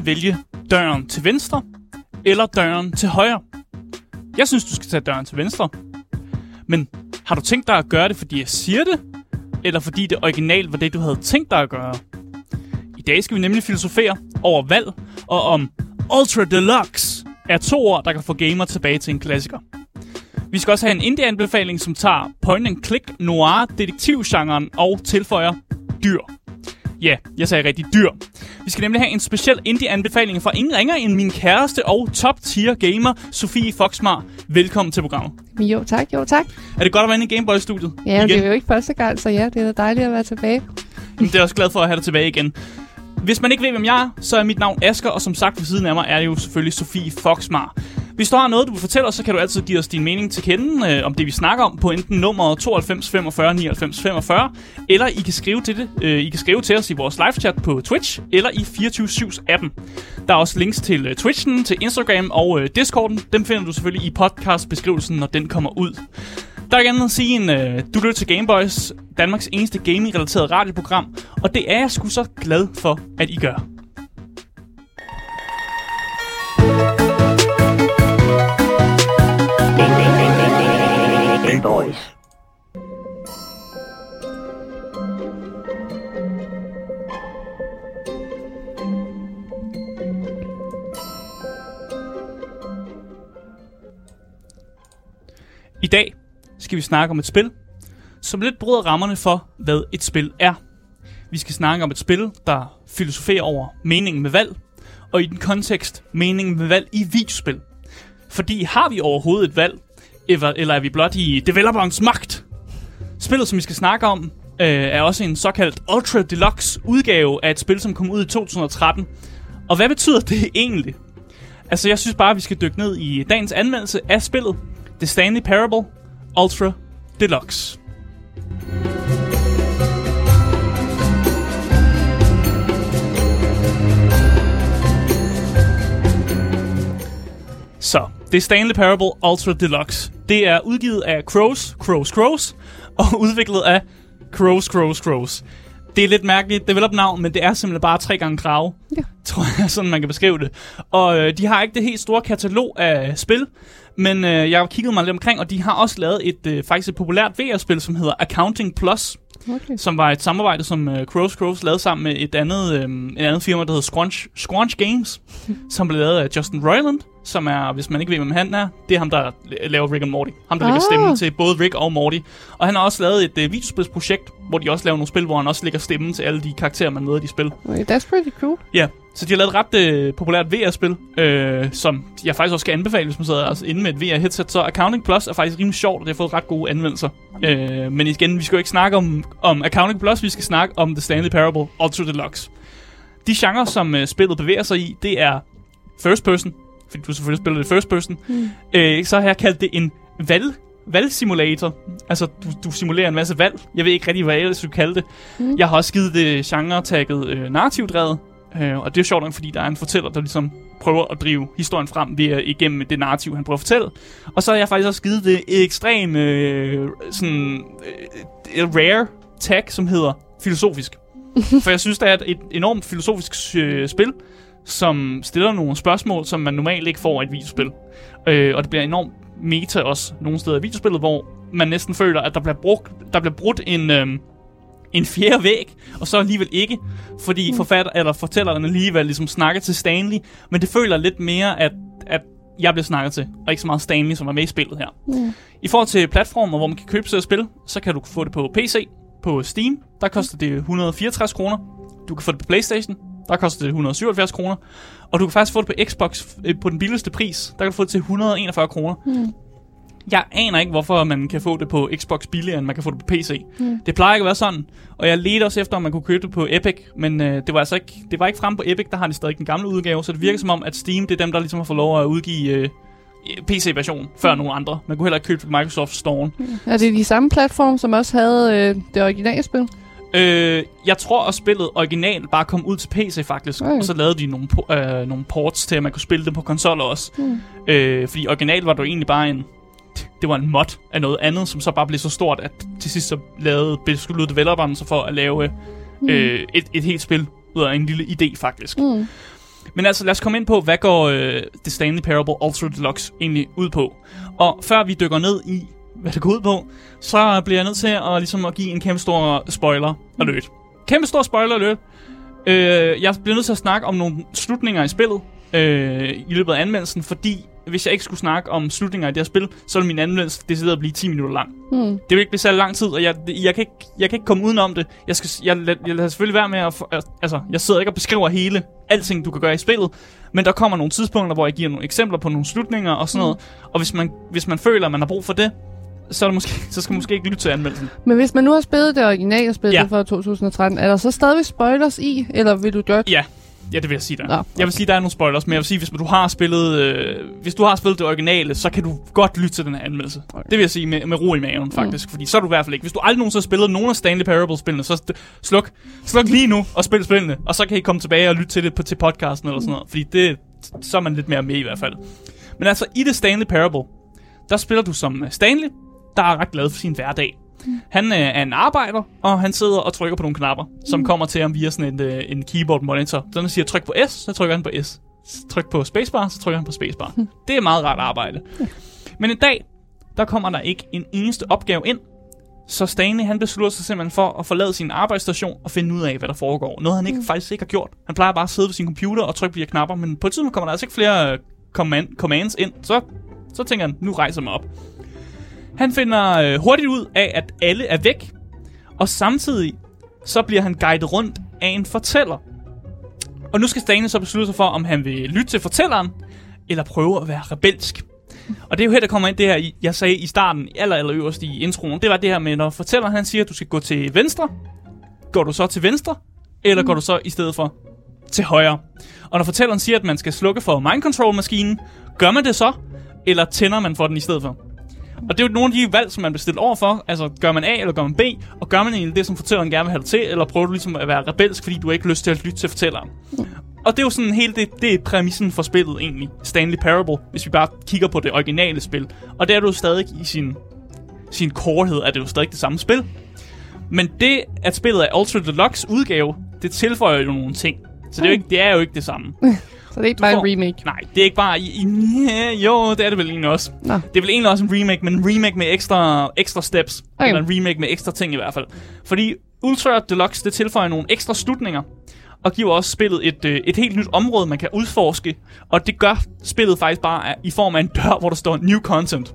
enten vælge døren til venstre eller døren til højre? Jeg synes, du skal tage døren til venstre. Men har du tænkt dig at gøre det, fordi jeg siger det? Eller fordi det originalt var det, du havde tænkt dig at gøre? I dag skal vi nemlig filosofere over valg og om Ultra Deluxe er to ord, der kan få gamer tilbage til en klassiker. Vi skal også have en indie-anbefaling, som tager point and click noir detektivgenren og tilføjer dyr. Ja, jeg sagde rigtig dyr. Vi skal nemlig have en speciel indie-anbefaling fra ingen ringer end min kæreste og top-tier gamer, Sofie Foxmar. Velkommen til programmet. Jo tak, jo tak. Er det godt at være inde i Gameboy-studiet? Ja, igen? det er jo ikke første gang, så ja, det er da dejligt at være tilbage. Jamen, det er også glad for at have dig tilbage igen. Hvis man ikke ved, hvem jeg er, så er mit navn Asker, og som sagt ved siden af mig er det jo selvfølgelig Sofie Foxmar. Hvis du har noget, du vil fortælle os, så kan du altid give os din mening til kende øh, om det, vi snakker om på enten nummer 92 45 99 45, eller I kan skrive til det. Øh, I kan skrive til os i vores live chat på Twitch eller i 24 appen. Der er også links til øh, Twitchen, til Instagram og øh, Discorden. Dem finder du selvfølgelig i podcast-beskrivelsen, når den kommer ud. Der er gerne at sige en, øh, du lytter til Gameboys, Danmarks eneste gaming-relateret radioprogram, og det er jeg sgu så glad for, at I gør. Game Boys. I dag skal vi snakke om et spil, som lidt bryder rammerne for, hvad et spil er. Vi skal snakke om et spil, der filosoferer over meningen med valg, og i den kontekst meningen med valg i videospil. Fordi har vi overhovedet et valg, eller er vi blot i developerens magt? Spillet, som vi skal snakke om, øh, er også en såkaldt Ultra Deluxe udgave af et spil, som kom ud i 2013. Og hvad betyder det egentlig? Altså, jeg synes bare, at vi skal dykke ned i dagens anmeldelse af spillet, The Stanley Parable Ultra Deluxe. Så, det er Stanley Parable Ultra Deluxe. Det er udgivet af Crows, Crows, Crows, og udviklet af Crows, Crows, Crows. Det er lidt mærkeligt develop-navn, men det er simpelthen bare tre gange krav. Ja. Tror jeg, sådan man kan beskrive det. Og øh, de har ikke det helt store katalog af spil, men øh, jeg har kigget mig lidt omkring, og de har også lavet et øh, faktisk et populært VR-spil, som hedder Accounting Plus, Okay. som var et samarbejde, som øh, Crows Crows lavede sammen med et andet, øh, et andet firma, der hedder Squanch, Squanch Games, som blev lavet af Justin Roiland, som er, hvis man ikke ved, hvem han er, det er ham, der laver Rick and Morty. Ham, der ah. lægger stemmen til både Rick og Morty. Og han har også lavet et øh, videospilsprojekt, hvor de også laver nogle spil, hvor han også lægger stemmen til alle de karakterer, man møder i de spil. okay. That's pretty cool. Ja, så de har lavet et ret øh, populært VR-spil, øh, som jeg faktisk også skal anbefale, hvis man sidder altså, inde med et VR-headset. Så Accounting Plus er faktisk rimelig sjovt, og det har fået ret gode anvendelser. Øh, men igen, vi skal jo ikke snakke om, om Accounting Plus, vi skal snakke om The Stanley Parable Ultra Deluxe. De genrer, som øh, spillet bevæger sig i, det er first person, fordi du selvfølgelig spiller det first person. Mm. Øh, så har jeg kaldt det en valg valgsimulator. Altså, du, du simulerer en masse valg. Jeg ved ikke rigtig, hvad jeg ellers skulle kalde det. Mm. Jeg har også givet det genre-tagget øh, narrativdrevet. Øh, og det er sjovt nok, fordi der er en fortæller, der ligesom prøver at drive historien frem ved at, igennem det narrativ, han prøver at fortælle. Og så har jeg faktisk også givet det et ekstrem øh, sådan, øh, rare tag, som hedder filosofisk. For jeg synes, det er et, et enormt filosofisk øh, spil, som stiller nogle spørgsmål, som man normalt ikke får i et videospil. Øh, og det bliver enormt meta også nogle steder i videospillet, hvor man næsten føler, at der bliver, brugt, der bliver brudt en, øh, en fjerde væg, og så alligevel ikke, fordi forfatter, eller fortælleren alligevel ligesom snakker til Stanley, men det føler lidt mere, at, at jeg bliver snakket til, og ikke så meget Stanley, som er med i spillet her. Mm. I forhold til platformer, hvor man kan købe sig at spil, så kan du få det på PC, på Steam, der koster det 164 kroner. Du kan få det på Playstation, der koster det 177 kroner. Og du kan faktisk få det på Xbox øh, på den billigste pris, der kan du få det til 141 kroner. Mm. Jeg aner ikke, hvorfor man kan få det på Xbox billigere, end man kan få det på PC. Mm. Det plejer ikke at være sådan. Og jeg ledte også efter, om man kunne købe det på Epic, men øh, det var altså ikke, det var ikke frem på Epic, der har de stadig den gamle udgave, så det virker som om, at Steam, det er dem, der ligesom har fået lov at udgive øh, PC-version før nogle andre. Man kunne heller ikke købe det på Microsoft Store. Er det de samme platform, som også havde øh, det originale spil? Øh, jeg tror, at spillet originalt bare kom ud til PC faktisk, Okay. og så lavede de nogle, øh, nogle ports til, at man kunne spille det på konsoller også. Mm. Øh, fordi originalt var det jo egentlig bare en det var en mod af noget andet, som så bare blev så stort, at til sidst så lavede, besluttede developeren sig for at lave øh, et, et helt spil ud af en lille idé, faktisk. Mm. Men altså, lad os komme ind på, hvad går øh, The Stanley Parable Ultra Deluxe egentlig ud på. Og før vi dykker ned i, hvad det går ud på, så bliver jeg nødt til at, ligesom, at give en kæmpe stor spoiler alert. Kæmpe stor spoiler alert. Øh, jeg bliver nødt til at snakke om nogle slutninger i spillet øh, i løbet af anmeldelsen, fordi hvis jeg ikke skulle snakke om slutninger i det her spil, så ville min anmeldelse decideret blive 10 minutter lang. Mm. Det vil ikke blive særlig lang tid, og jeg, jeg, kan, ikke, jeg kan ikke komme udenom det. Jeg, skal, jeg, jeg, jeg lader selvfølgelig være med at... Altså, jeg sidder ikke og beskriver hele alting, du kan gøre i spillet, men der kommer nogle tidspunkter, hvor jeg giver nogle eksempler på nogle slutninger og sådan noget. Og hvis man, hvis man føler, at man har brug for det, så, er det måske, så skal man måske ikke lytte til anmeldelsen. Men hvis man nu har spillet det originale spil Ja. fra 2013, er der så stadig spoilers i, eller vil du godt? Ja, ja det vil jeg sige der. Nå, Jeg vil sige, der er nogle spoilers, men jeg vil sige, hvis du har spillet, øh, hvis du har spillet det originale, så kan du godt lytte til den her anmeldelse. Okay. Det vil jeg sige med, med ro i maven, faktisk. Mm. Fordi så er du i hvert fald ikke. Hvis du aldrig nogensinde har spillet nogen af Stanley Parable-spillene, så sluk, sluk lige nu og spil spillene, og så kan I komme tilbage og lytte til det på, til podcasten eller sådan noget. Fordi det, så er man lidt mere med i hvert fald. Men altså, i det Stanley Parable, der spiller du som Stanley, der er ret glad for sin hverdag. Han øh, er en arbejder, og han sidder og trykker på nogle knapper, som kommer til ham via sådan en, øh, en keyboard monitor. Så han siger tryk på S, så trykker han på S. Tryk på spacebar, så trykker han på spacebar. Det er meget rart arbejde. Men en dag, der kommer der ikke en eneste opgave ind, så Stanley han beslutter sig simpelthen for at forlade sin arbejdsstation og finde ud af, hvad der foregår. Noget han ikke, faktisk ikke har gjort. Han plejer bare at sidde ved sin computer og trykke på de her knapper, men på et tidspunkt kommer der altså ikke flere øh, command, commands ind. Så, så tænker han, nu rejser mig op. Han finder øh, hurtigt ud af, at alle er væk, og samtidig så bliver han guidet rundt af en fortæller. Og nu skal Stanley så beslutte sig for, om han vil lytte til fortælleren, eller prøve at være rebelsk. Og det er jo her, der kommer ind det her, jeg sagde i starten, aller, aller øverst i introen. Det var det her med, når fortælleren han siger, at du skal gå til venstre, går du så til venstre, eller går du så i stedet for til højre? Og når fortælleren siger, at man skal slukke for mind control maskinen, gør man det så, eller tænder man for den i stedet for? Og det er jo nogle af de valg, som man bliver stillet over for. Altså, gør man A eller gør man B? Og gør man egentlig det, som fortælleren gerne vil have dig til? Eller prøver du ligesom at være rebelsk, fordi du ikke har lyst til at lytte til fortælleren? Og det er jo sådan helt det, det er præmissen for spillet egentlig. Stanley Parable, hvis vi bare kigger på det originale spil. Og det er jo stadig i sin, sin corehed, er det jo stadig det samme spil. Men det, at spillet er Ultra Deluxe udgave, det tilføjer jo nogle ting. Så det er jo ikke, det er jo ikke det samme. Så det er ikke bare får- en remake. Nej, det er ikke bare... I, ja, jo, det er det vel egentlig også. Nå. Det er vel egentlig også en remake, men en remake med ekstra, ekstra steps. Okay. Eller en remake med ekstra ting i hvert fald. Fordi Ultra Deluxe, det tilføjer nogle ekstra slutninger. Og giver også spillet et, øh, et helt nyt område, man kan udforske. Og det gør spillet faktisk bare af- i form af en dør, hvor der står new content.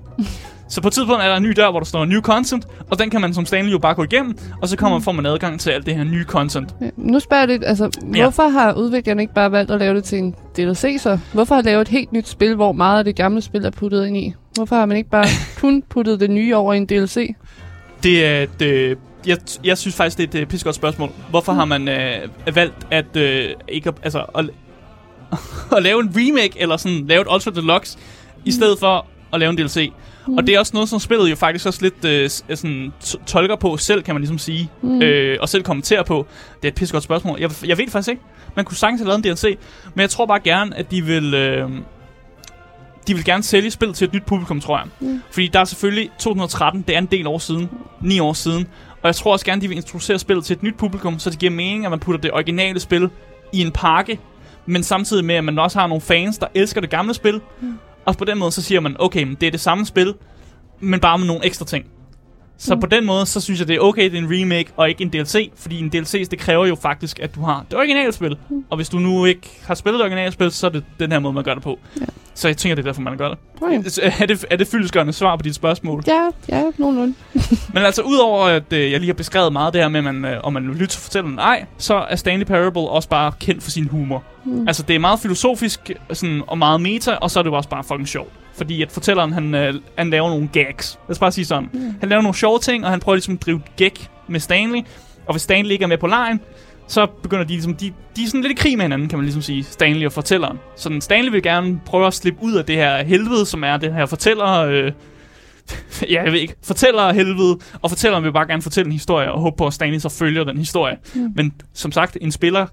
Så på et tidspunkt er der en ny dør, hvor der står new content, og den kan man som Stanley jo bare gå igennem, og så kommer, får man adgang til alt det her nye content. Ja, Nu spørger jeg lidt, altså, Ja. hvorfor har udviklerne ikke bare valgt at lave det til en DLC så? Hvorfor har lavet et helt nyt spil, hvor meget af det gamle spil er puttet ind i? Hvorfor har man ikke bare kun puttet det nye over i en DLC? Det er et, øh, jeg, jeg synes faktisk, det er et øh, pissegodt spørgsmål. Hvorfor har man øh, valgt at øh, ikke altså, at, at lave en remake, eller sådan lave et Ultra Deluxe, i stedet for at lave en DLC? Og det er også noget, som spillet jo faktisk også lidt øh, sådan, tolker på selv, kan man ligesom sige. Mm. Øh, og selv kommentere på. Det er et pissegodt spørgsmål. Jeg, jeg ved faktisk ikke. Man kunne sagtens have lavet en DLC. Men jeg tror bare gerne, at de vil... Øh, de vil gerne sælge spil til et nyt publikum, tror jeg. Mm. Fordi der er selvfølgelig 2013, det er en del år siden, 9 år siden. Og jeg tror også gerne, de vil introducere spillet til et nyt publikum, så det giver mening, at man putter det originale spil i en pakke, men samtidig med, at man også har nogle fans, der elsker det gamle spil. Mm. Og på den måde, så siger man, okay, men det er det samme spil, men bare med nogle ekstra ting. Så mm. på den måde, så synes jeg, det er okay, det er en remake og ikke en DLC, fordi en DLC, det kræver jo faktisk, at du har det originale spil. Mm. Og hvis du nu ikke har spillet det originale spil, så er det den her måde, man gør det på. Ja. Så jeg tænker, det er derfor, man gør det. Okay. Er det, er det fyldesgørende svar på dit spørgsmål? Ja, ja, nogenlunde. Men altså, udover at øh, jeg lige har beskrevet meget det her med, man, øh, om man vil lytte til fortælleren ej, så er Stanley Parable også bare kendt for sin humor. Mm. Altså, det er meget filosofisk sådan, og meget meta, og så er det jo også bare fucking sjovt. Fordi at fortælleren, han, øh, han laver nogle gags. Lad os bare sige sådan. Mm. Han laver nogle sjove ting, og han prøver ligesom at drive gag med Stanley. Og hvis Stanley ikke er med på lejen, så begynder de ligesom, de, de er sådan lidt i krig med hinanden, kan man ligesom sige, Stanley og fortælleren. Så den Stanley vil gerne prøve at slippe ud af det her helvede, som er det her fortæller... Øh, ja, jeg ved ikke, fortæller helvede, og fortælleren vil bare gerne fortælle en historie, og håbe på, at Stanley så følger den historie. Mm. Men som sagt, en spiller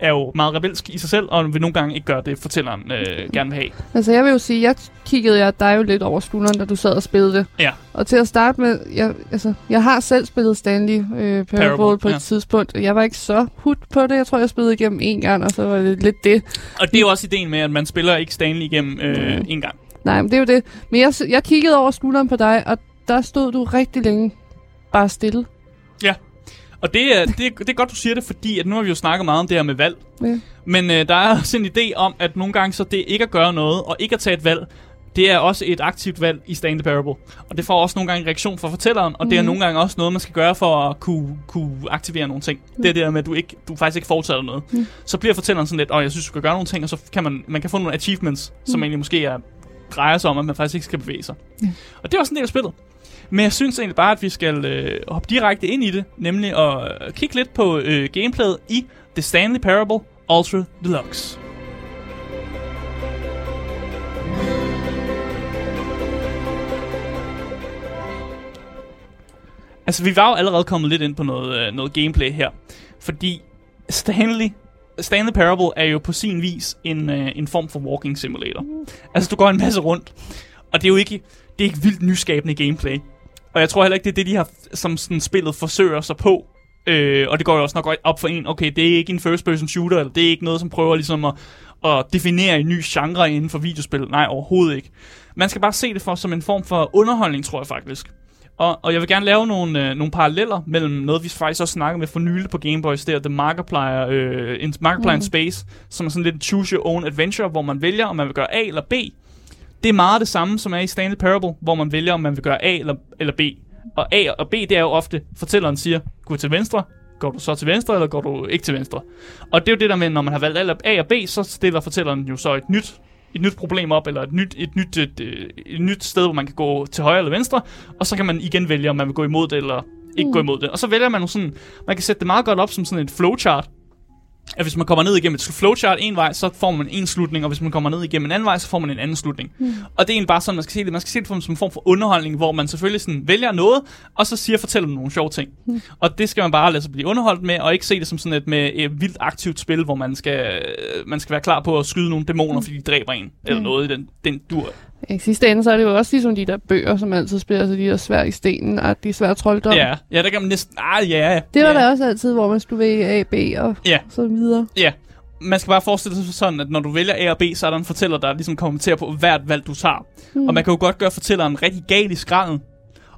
er jo meget rebelsk i sig selv, og vil nogle gange ikke gøre det, fortælleren øh, gerne vil have. Altså, jeg vil jo sige, jeg kiggede jeg dig jo lidt over skulderen, da du sad og spillede det. Ja. Og til at starte med, jeg, altså, jeg har selv spillet Stanley øh, Parable, Parable, på et ja. tidspunkt. Jeg var ikke så hud på det. Jeg tror, jeg spillede igennem en gang, og så var det lidt det. Og det er jo også ideen med, at man spiller ikke Stanley igennem øh, Mm. en gang. Nej, men det er jo det. Men jeg, jeg kiggede over skulderen på dig, og der stod du rigtig længe bare stille. Og det er, det, er, det er godt, du siger det, fordi at nu har vi jo snakket meget om det her med valg. Ja. Men øh, der er også en idé om, at nogle gange så det ikke at gøre noget, og ikke at tage et valg, det er også et aktivt valg i Stand the Parable. Og det får også nogle gange en reaktion fra fortælleren, og det er Mhm. nogle gange også noget, man skal gøre for at kunne, kunne aktivere nogle ting. Det er det der med, at du, ikke, du faktisk ikke foretager noget. Mhm. Så bliver fortælleren sådan lidt, åh, jeg synes, du skal gøre nogle ting, og så kan man, man kan få nogle achievements, som Mhm. egentlig måske er, drejer sig om, at man faktisk ikke skal bevæge sig. Ja. Og det er også en del af spillet. Men jeg synes egentlig bare, at vi skal øh, hoppe direkte ind i det, nemlig at øh, kigge lidt på øh, gameplayet i The Stanley Parable Ultra Deluxe. Altså, vi var jo allerede kommet lidt ind på noget, øh, noget gameplay her. Fordi Stanley, Stanley Parable er jo på sin vis en, øh, en form for walking simulator. Altså, du går en masse rundt. Og det er jo ikke, det er ikke vildt nyskabende gameplay. Og jeg tror heller ikke, det er det, de har, som sådan spillet forsøger sig på. Øh, og det går jo også nok op for en, okay, det er ikke en first-person shooter, eller det er ikke noget, som prøver ligesom at, at definere en ny genre inden for videospil. Nej, overhovedet ikke. Man skal bare se det for som en form for underholdning, tror jeg faktisk. Og, og jeg vil gerne lave nogle, øh, nogle paralleller mellem noget, vi faktisk også snakkede med for nylig på Game Boys, der The Markiplier, øh, in, Markiplier mm. Space, som er sådan lidt choose your own adventure, hvor man vælger, om man vil gøre A eller B. Det er meget det samme, som er i Stanley Parable, hvor man vælger, om man vil gøre A eller, eller B. Og A og B, det er jo ofte, fortælleren siger, gå til venstre, går du så til venstre, eller går du ikke til venstre? Og det er jo det der med, når man har valgt A og B, så stiller fortælleren jo så et nyt et nyt problem op, eller et nyt, et, nyt, et, et, et nyt sted, hvor man kan gå til højre eller venstre, og så kan man igen vælge, om man vil gå imod det, eller ikke mm. gå imod det. Og så vælger man jo sådan, man kan sætte det meget godt op som sådan et flowchart, at hvis man kommer ned igennem et flowchart en vej, så får man en slutning, og hvis man kommer ned igennem en anden vej, så får man en anden slutning. Mm. Og det er egentlig bare sådan, man skal se det. Man skal se det som en form for underholdning, hvor man selvfølgelig sådan vælger noget, og så siger fortæller nogle sjove ting. Mm. Og det skal man bare lade sig blive underholdt med, og ikke se det som sådan et med et vildt aktivt spil, hvor man skal, øh, man skal være klar på at skyde nogle dæmoner, fordi de dræber en, eller Mm. noget i den, den dur. I sidste ende, så er det jo også ligesom de der bøger, som altid spiller, altså de der svær i stenen, og de svære trolddom. Ja, ja, der kan man næsten... Ah, ja. Det var ja. der også altid, hvor man skulle vælge A, B og Ja. så videre. Ja, man skal bare forestille sig sådan, at når du vælger A og B, så er der en fortæller, der ligesom kommenterer på hvert valg, du tager. Mm. Og man kan jo godt gøre fortælleren rigtig gal i skralden.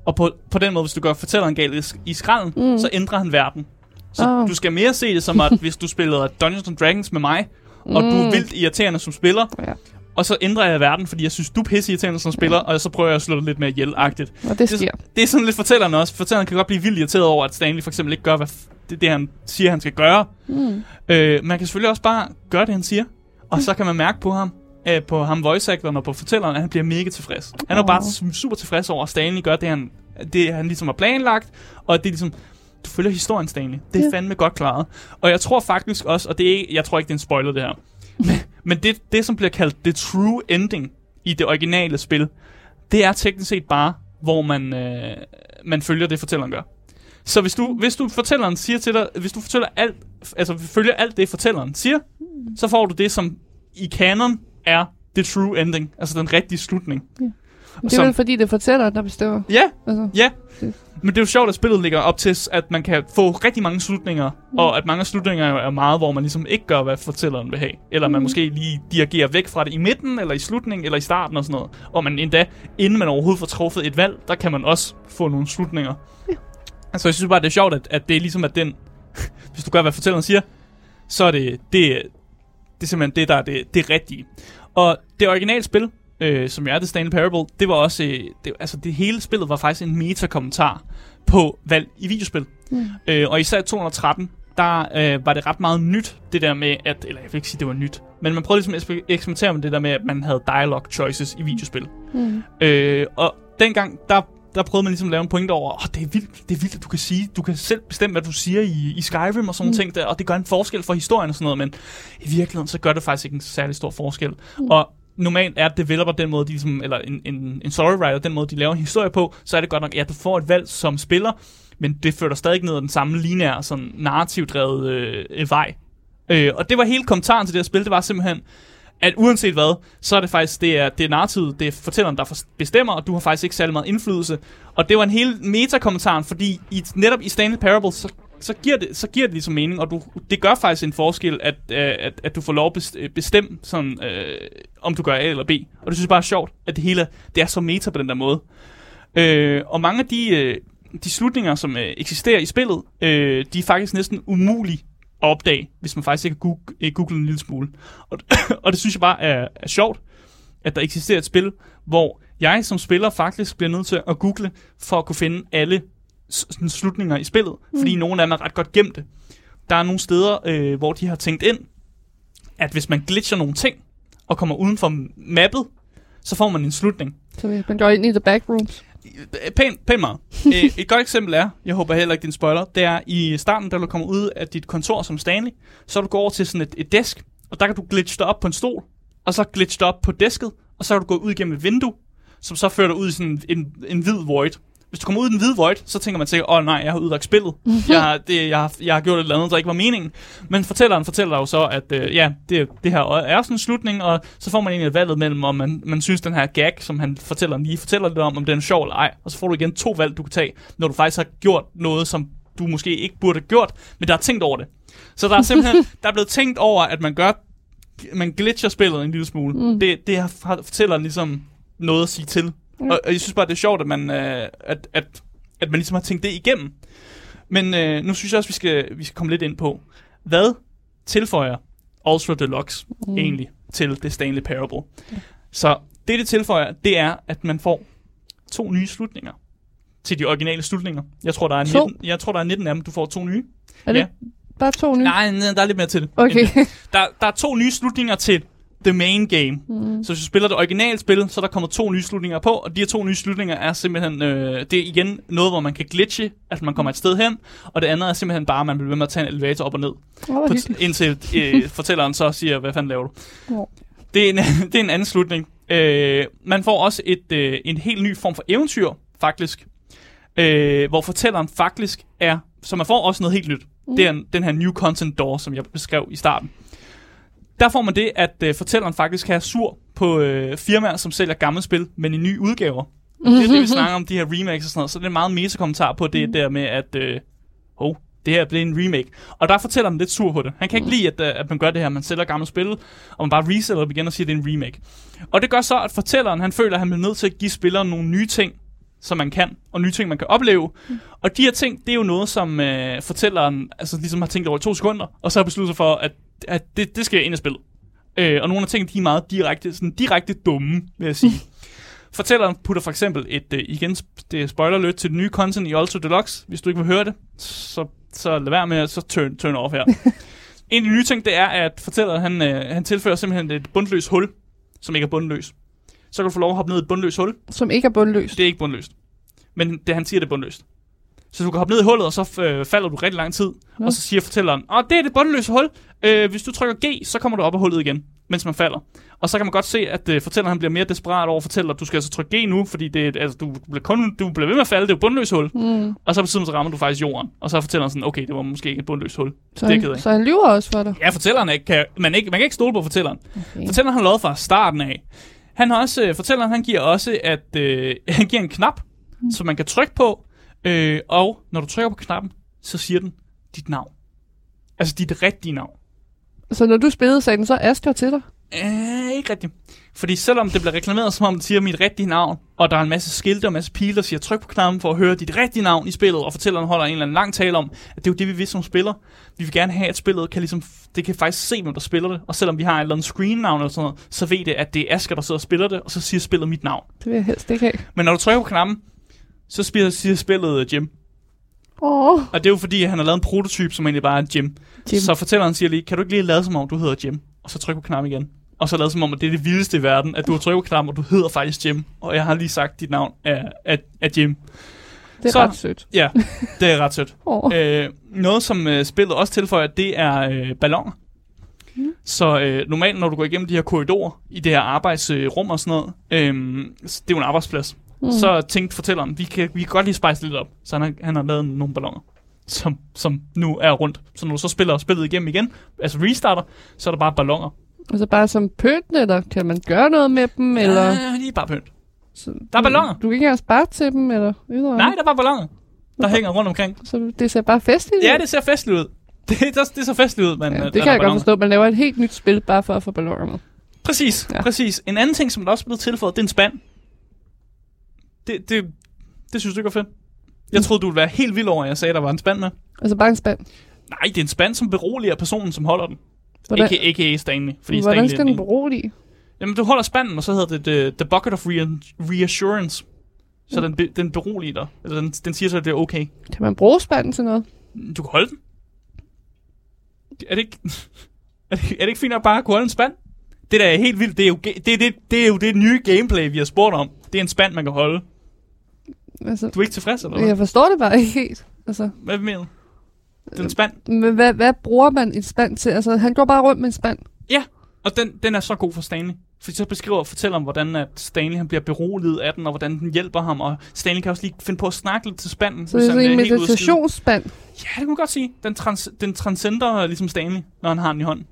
Og på, på den måde, hvis du gør fortælleren gal i, skralden, mm. Mm. så ændrer han verden. Så Åh. du skal mere se det som, at hvis du spillede Dungeons and Dragons med mig, og du er Mm. vildt irriterende som spiller, Ja. Og så ændrer jeg verden, fordi jeg synes, du er pisse irriterende som spiller, og så prøver jeg at slå dig lidt mere ihjel-agtigt. Og det sker. Det er sådan lidt fortælleren også. Fortælleren kan godt blive vildt irriteret over, at Stanley for eksempel ikke gør, hvad det, det han siger, han skal gøre. Mm. Øh, man kan selvfølgelig også bare gøre det, han siger. Og så kan man mærke på ham, øh, på ham voice actoren og på fortælleren, at han bliver mega tilfreds. Han er jo bare super tilfreds over, at Stanley gør det, han, det, han ligesom har planlagt. Og det er ligesom, du følger historien, Stanley. Det er Ja. fandme godt klaret. Og jeg tror faktisk også, og det er, jeg tror ikke, det er en spoiler, det her men, men det, det, som bliver kaldt the true ending i det originale spil, det er teknisk set bare, hvor man, øh, man følger det, fortælleren gør. Så hvis du, hvis du fortælleren siger til dig, hvis du fortæller alt, altså følger alt det, fortælleren siger, så får du det, som i kanon er the true ending, altså den rigtige slutning. Det er Som- vel fordi, det er fortælleren, der bestemmer. Ja, Altså, ja. Men det er jo sjovt, at spillet ligger op til, at man kan få rigtig mange slutninger, mm. og at mange af slutninger jo er meget, hvor man ligesom ikke gør, hvad fortælleren vil have. Eller man Mm. måske lige dirigerer væk fra det i midten, eller i slutningen, eller i starten og sådan noget. Og man endda, inden man overhovedet får truffet et valg, der kan man også få nogle slutninger. Ja. Altså jeg synes bare, det er sjovt, at, at det er ligesom, at den... hvis du gør, hvad fortælleren siger, så er det, det, det er simpelthen det, der er det, det rigtige. Og det originale spil, øh, som jo er The Stanley Parable, det var også, øh, det, altså det hele spillet var faktisk en meta-kommentar på valg i videospil. Mm. Øh, og især i 213, der øh, var det ret meget nyt, det der med, at, eller jeg vil ikke sige, det var nyt, men man prøvede ligesom at eksper- eksperimentere med det der med, at man havde dialogue choices i videospil. mm. Øh, og dengang, der, der prøvede man ligesom at lave en point over, oh, det er vildt, det er vildt, at du kan sige, du kan selv bestemme, hvad du siger i, i Skyrim og sådan. Mm. ting der, og det gør en forskel for historien og sådan noget, men i virkeligheden, så gør det faktisk ikke en særlig stor forskel. Mm. Og normalt er developer den måde, de ligesom, eller en, en, en storywriter, den måde, de laver en historie på, så er det godt nok, ja, du får et valg som spiller, men det fører dig stadig ned ad den samme lineære, sådan narrativdrevet øh, øh, vej. Øh, og det var hele kommentaren til det her spil, det var simpelthen, at uanset hvad, så er det faktisk, det er, det er narrativet, det er fortælleren, der bestemmer, og du har faktisk ikke særlig meget indflydelse. Og det var en hel metakommentaren, fordi i, netop i Stanley Parable, så, så, giver det, så giver det ligesom mening, og du, det gør faktisk en forskel, at, øh, at, at du får lov at øh, bestemme, sådan, øh, om du gør A eller B. Og det synes jeg bare er sjovt, at det hele det er så meta på den der måde. Øh, og mange af de, øh, de slutninger, som øh, eksisterer i spillet, øh, de er faktisk næsten umulige at opdage, hvis man faktisk ikke google google øh, en lille smule. Og, og det synes jeg bare er, er sjovt, at der eksisterer et spil, hvor jeg som spiller faktisk bliver nødt til at google, for at kunne finde alle sådan slutninger i spillet, mm. fordi nogle af dem er ret godt gemte. Der er nogle steder, øh, hvor de har tænkt ind, at hvis man glitcher nogle ting, og kommer uden for mappet, så får man en slutning. Så man går ind i the backrooms. Pænt, pænt meget. Øh, et godt eksempel er, jeg håber heller ikke, din spoiler, det er i starten, da du kommer ud af dit kontor som Stanley, så du går over til sådan et, et desk, og der kan du glitche dig op på en stol, og så glitche dig op på desket, og så kan du gå ud igennem et vindue, som så fører dig ud i sådan en, en hvid void. Hvis du kommer ud i den hvide void, så tænker man sikkert, åh oh, nej, jeg har udlagt spillet. jeg, har, det, jeg, har, jeg har gjort et eller andet, der ikke var meningen. Men fortælleren fortæller dig jo så, at øh, ja, det, det her er sådan en slutning, og så får man egentlig valget mellem, om man, man synes, den her gag, som han fortæller lige fortæller lidt om, om den er sjov eller ej. Og så får du igen to valg, du kan tage, når du faktisk har gjort noget, som du måske ikke burde have gjort, men der er tænkt over det. Så der er simpelthen der er blevet tænkt over, at man gør man glitcher spillet en lille smule. Mm. Det, det har, har fortælleren ligesom noget at sige til. Mm. Og, og jeg synes bare, det er sjovt, at man, øh, at, at, at man ligesom har tænkt det igennem. Men øh, nu synes jeg også, vi skal, vi skal komme lidt ind på, hvad tilføjer Ultra Deluxe mm. egentlig til det Stanley Parable? Så det, det tilføjer, det er, at man får to nye slutninger til de originale slutninger. Jeg tror, der er To? 19, jeg tror, der er 19 af dem. Du får to nye. Er det Ja. bare to nye? Nej, nej, der er lidt mere til det. Okay. det. Der, der er to nye slutninger til the main game. Mm. Så hvis du spiller det originale spil, så er der kommet to nye slutninger på, og de her to nye slutninger er simpelthen, øh, det er igen noget, hvor man kan glitche, at man kommer et sted hen, og det andet er simpelthen bare, at man bliver ved med at tage en elevator op og ned, Oh, på, indtil øh, fortælleren så siger, hvad fanden laver du? Ja. Det er en, det er en anden slutning. Øh, man får også et, øh, en helt ny form for eventyr, faktisk, øh, hvor fortælleren faktisk er, så man får også noget helt nyt. Mm. Det er en, den her new content door, som jeg beskrev i starten. Der får man det, at øh, fortælleren faktisk er sur på øh, firmaer, som sælger gamle spil, men i nye udgaver. Det er det, vi snakker om, de her remakes og sådan noget. Så det er en meget meta-kommentar på det der med, at øh, oh, det her blev en remake. Og der fortæller han lidt sur på det. Han kan ikke lide, at, øh, at man gør det her. Man sælger gamle spil, og man bare resælger dem igen og siger, at det er en remake. Og det gør så, at fortælleren han føler, at han bliver nødt til at give spilleren nogle nye ting, som man kan, og nye ting, man kan opleve. Og de her ting, det er jo noget, som øh, fortælleren altså, ligesom har tænkt over i to sekunder, og så har besluttet sig for, at, at det, det skal ind i spillet. Øh, og nogle af tingene, de er meget direkte, sådan direkte dumme, vil jeg sige. Fortælleren putter for eksempel et, øh, igen, det er spoiler lidt til det nye content i Ultra Deluxe. Hvis du ikke vil høre det, så, så lad være med at så turn, turn off her. en af de nye ting, det er, at fortælleren, han, øh, han tilfører simpelthen et bundløst hul, som ikke er bundløst. Så kan du få lov at hoppe ned i et bundløst hul. Som ikke er bundløst. Det er ikke bundløst. Men det, han siger, det er bundløst. Så du kan hoppe ned i hullet, og så øh, falder du rigtig lang tid. Nå. Og så siger fortælleren, åh, det er det bundløse hul. Øh, hvis du trykker G, så kommer du op af hullet igen, mens man falder. Og så kan man godt se, at øh, fortælleren han bliver mere desperat over at fortælle, at du skal altså trykke G nu, fordi det, altså, du, bliver kun, du bliver ved med at falde, det er jo bundløst hul. Mm. Og så på siden så rammer du faktisk jorden. Og så fortæller han sådan, okay, det var måske ikke et bundløst hul. Så, det han, så han lyver også for dig. Ja, fortælleren er ikke, kan, man, ikke, man kan ikke stole på fortælleren. Okay. Fortælleren har lavet fra starten af. Han har også, øh, fortælleren han giver også, at øh, han giver en knap, mm. som man kan trykke på, øh, og når du trykker på knappen, så siger den dit navn. Altså dit rigtige navn. Så når du spillede, sagde den så Asger til dig? Øh, ikke rigtigt. Fordi selvom det bliver reklameret, som om det siger mit rigtige navn, og der er en masse skilte og en masse pile, der siger tryk på knappen for at høre dit rigtige navn i spillet, og fortælleren holder en eller anden lang tale om, at det er jo det, vi vil som spiller. Vi vil gerne have, at spillet kan ligesom, det kan faktisk se, hvem der spiller det. Og selvom vi har et eller andet screen-navn eller sådan noget, så ved det, at det er Asger, der sidder og spiller det, og så siger spillet mit navn. Det vil jeg helst ikke have. Men når du trykker på knappen, så siger, siger spillet øh, Jim. Åh, Og det er jo fordi, han har lavet en prototype, som egentlig bare er Jim. Jim. Så fortælleren siger lige, kan du ikke lige lade som om, du hedder Jim? Og så tryk på knappen igen. Og så lade som om, at det er det vildeste i verden, at du har trykket på knappen, og du hedder faktisk Jim. Og jeg har lige sagt, dit navn er, er, er Jim. det er så- ret sødt. Ja, det er ret sødt. Åh, Øh, noget, som øh, spillet også tilføjer, det er øh, balloner. Mm. Så øh, normalt, når du går igennem de her korridorer, i det her arbejdsrum og sådan noget, øh, det er jo en arbejdsplads, Mm. mm. så tænkte fortælleren, vi kan, vi kan godt lige spice lidt op. Så han har, han har lavet nogle balloner. Som, som nu er rundt. Så når du så spiller spillet igennem igen, altså restarter, så er der bare ballonger. Altså bare som pynt, eller kan man gøre noget med dem, eller... Ja, de er bare pynt. Så, Der er balloner. Du kan ikke engang spare til dem, eller... Videre. Nej, der er bare ballonger, der hænger rundt omkring. Så det ser bare festligt ud. Ja, det ser festligt ud. Det, det, det ser festligt ud, men ja, det kan er jeg godt balloner. forstå. Man laver et helt nyt spil, bare for at få balloner med. Præcis, ja. Præcis. En anden ting, som der også er blevet tilføjet, det er en spand. Det, det, det synes du ikke var fedt? Jeg troede, du ville være helt vild over, at jeg sagde, at der var en spand med. Altså bare en spand. Nej, det er en spand, som beroliger personen, som holder den. Hvordan, Ikke A.k.a. Stanley. Fordi hvordan Stanley skal den den berolige? Jamen, du holder spanden, og så hedder det The, the Bucket of Rea- Reassurance. Så den, be, den beroliger dig. Eller den, den siger så, at det er okay. Kan man bruge spanden til noget? Du kan holde den. Er det ikke, er det, er det ikke fint at bare kunne holde en spand? Det der er helt vildt. Det er jo det, det, det, er jo det nye gameplay, vi har spurgt om. Det er en spand, man kan holde. Altså, Du er ikke tilfreds, eller hvad? jeg forstår det bare ikke helt. Altså, Hvad mener du? Det er en spand. men hvad, hvad bruger man en spand til? Altså, han går bare rundt med en spand. Ja, og den, den er så god for Stanley. Fordi så beskriver og fortæller om, hvordan at Stanley han bliver beroliget af den, og hvordan den hjælper ham. Og Stanley kan også lige finde på at snakke lidt til spanden. Så det er sådan en meditationsspand. Ja, det kan man godt sige. Den, trans, den transcender ligesom Stanley, når han har den i hånden.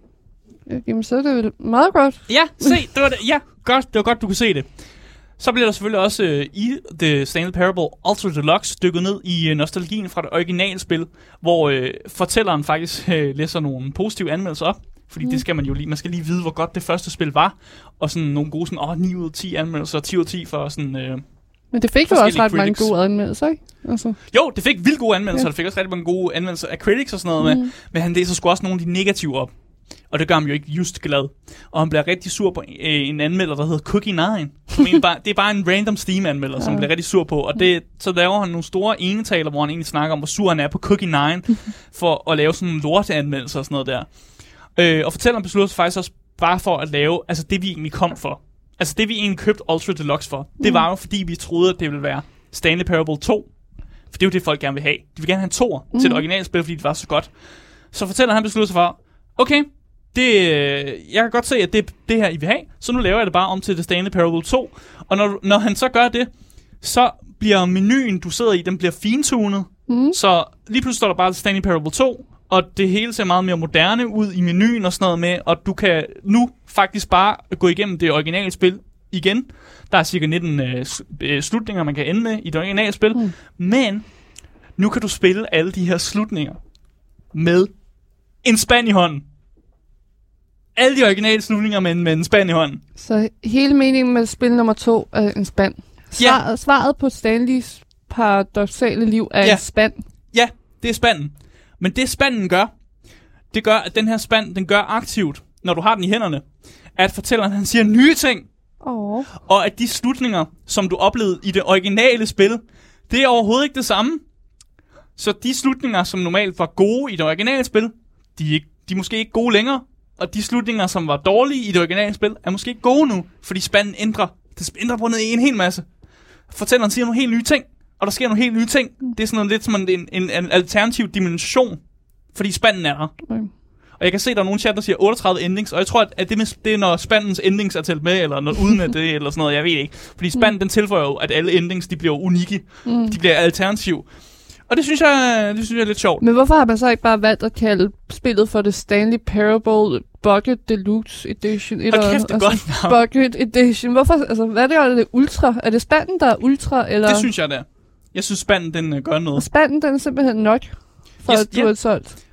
Ja, Jamen, så er det vel meget godt. Ja, se, det var det. Ja, godt, det var godt, du kunne se det. Så bliver der selvfølgelig også øh, i The Stanley Parable Ultra Deluxe dykket ned i øh, nostalgien fra det originale spil, hvor øh, fortælleren faktisk øh, læser nogle positive anmeldelser op. Fordi mm. det skal man jo lige, man skal lige vide, hvor godt det første spil var. Og sådan nogle gode sådan, åh, 9 ud af 10 anmeldelser, 10 ud af 10 for sådan... Øh, Men det fik jo også ret mange critics. gode anmeldelser, ikke? Altså, jo, det fik vildt gode anmeldelser, Ja. ja. det fik også rigtig mange gode anmeldelser af critics og sådan noget mm. med. Men han læser sgu også nogle af de negative op. Og det gør ham jo ikke just glad. Og han bliver rigtig sur på øh, en anmelder, der hedder Cookie 9. Som bare, det er bare en random Steam-anmelder, som Ja. bliver rigtig sur på. Og det, så laver han nogle store enetaler, hvor han egentlig snakker om, hvor sur han er på Cookie 9, for at lave sådan nogle lorteanmeldelser og sådan noget der. Øh, og fortælleren beslutter sig faktisk også bare for at lave, altså det vi egentlig kom for. Altså det vi egentlig købte Ultra Deluxe for, det var jo fordi vi troede, at det ville være Stanley Parable 2. For det er jo det, folk gerne vil have. De vil gerne have en toer mm. til det originale spil, fordi det var så godt. Så fortæller han beslutter sig for, okay, det, øh, jeg kan godt se, at det er det her, I vil have, så nu laver jeg det bare om til The Stanley Parable 2. Og når, når han så gør det, så bliver menuen, du sidder i, den bliver fintunet. Mm. Så lige pludselig står der bare The Stanley Parable 2, og det hele ser meget mere moderne ud i menuen og sådan noget med, og du kan nu faktisk bare gå igennem det originale spil igen. Der er cirka 19 øh, øh, slutninger, man kan ende med i det originale spil. Mm. Men nu kan du spille alle de her slutninger med en spand i hånden. Alle de originale slutninger med, en- med en spand i hånden. så hele meningen med spil nummer to er en spand. Ja. Svaret, på Stanleys paradoxale liv er Ja. en spand. Ja, det er spanden. Men det spanden gør, det gør, at den her spand, den gør aktivt, når du har den i hænderne, at fortælleren, han siger nye ting, Åh. og at de slutninger, som du oplevede i det originale spil, det er overhovedet ikke det samme. Så de slutninger, som normalt var gode i det originale spil, de er, ikke, de er måske ikke gode længere. Og de slutninger, som var dårlige i det originale spil, er måske ikke gode nu, fordi spanden ændrer. Det ændrer på noget en hel masse. Fortælleren siger nogle helt nye ting, og der sker nogle helt nye ting. Det er sådan noget lidt som en, en, en, alternativ dimension, fordi spanden er der. Okay. Og jeg kan se, der er nogle chat, der siger 38 endings, og jeg tror, at det, med, det er, når spandens endings er talt med, eller når uden af det, eller sådan noget, jeg ved ikke. Fordi spanden, den tilføjer jo, at alle endings, de bliver unikke. Mm. De bliver alternativ. Og det synes jeg, det synes jeg er lidt sjovt. Men hvorfor har man så ikke bare valgt at kalde spillet for det Stanley Parable Bucket Deluxe Edition? Et eller kæft, det er altså, godt navn. Bucket Edition. Hvorfor, altså, hvad er det, er det ultra? Er det spanden, der er ultra, eller? Det synes jeg, det er. Jeg synes, spanden, den øh, gør Og noget. spanden, den er simpelthen nok, for Yes, at du ja. er solgt.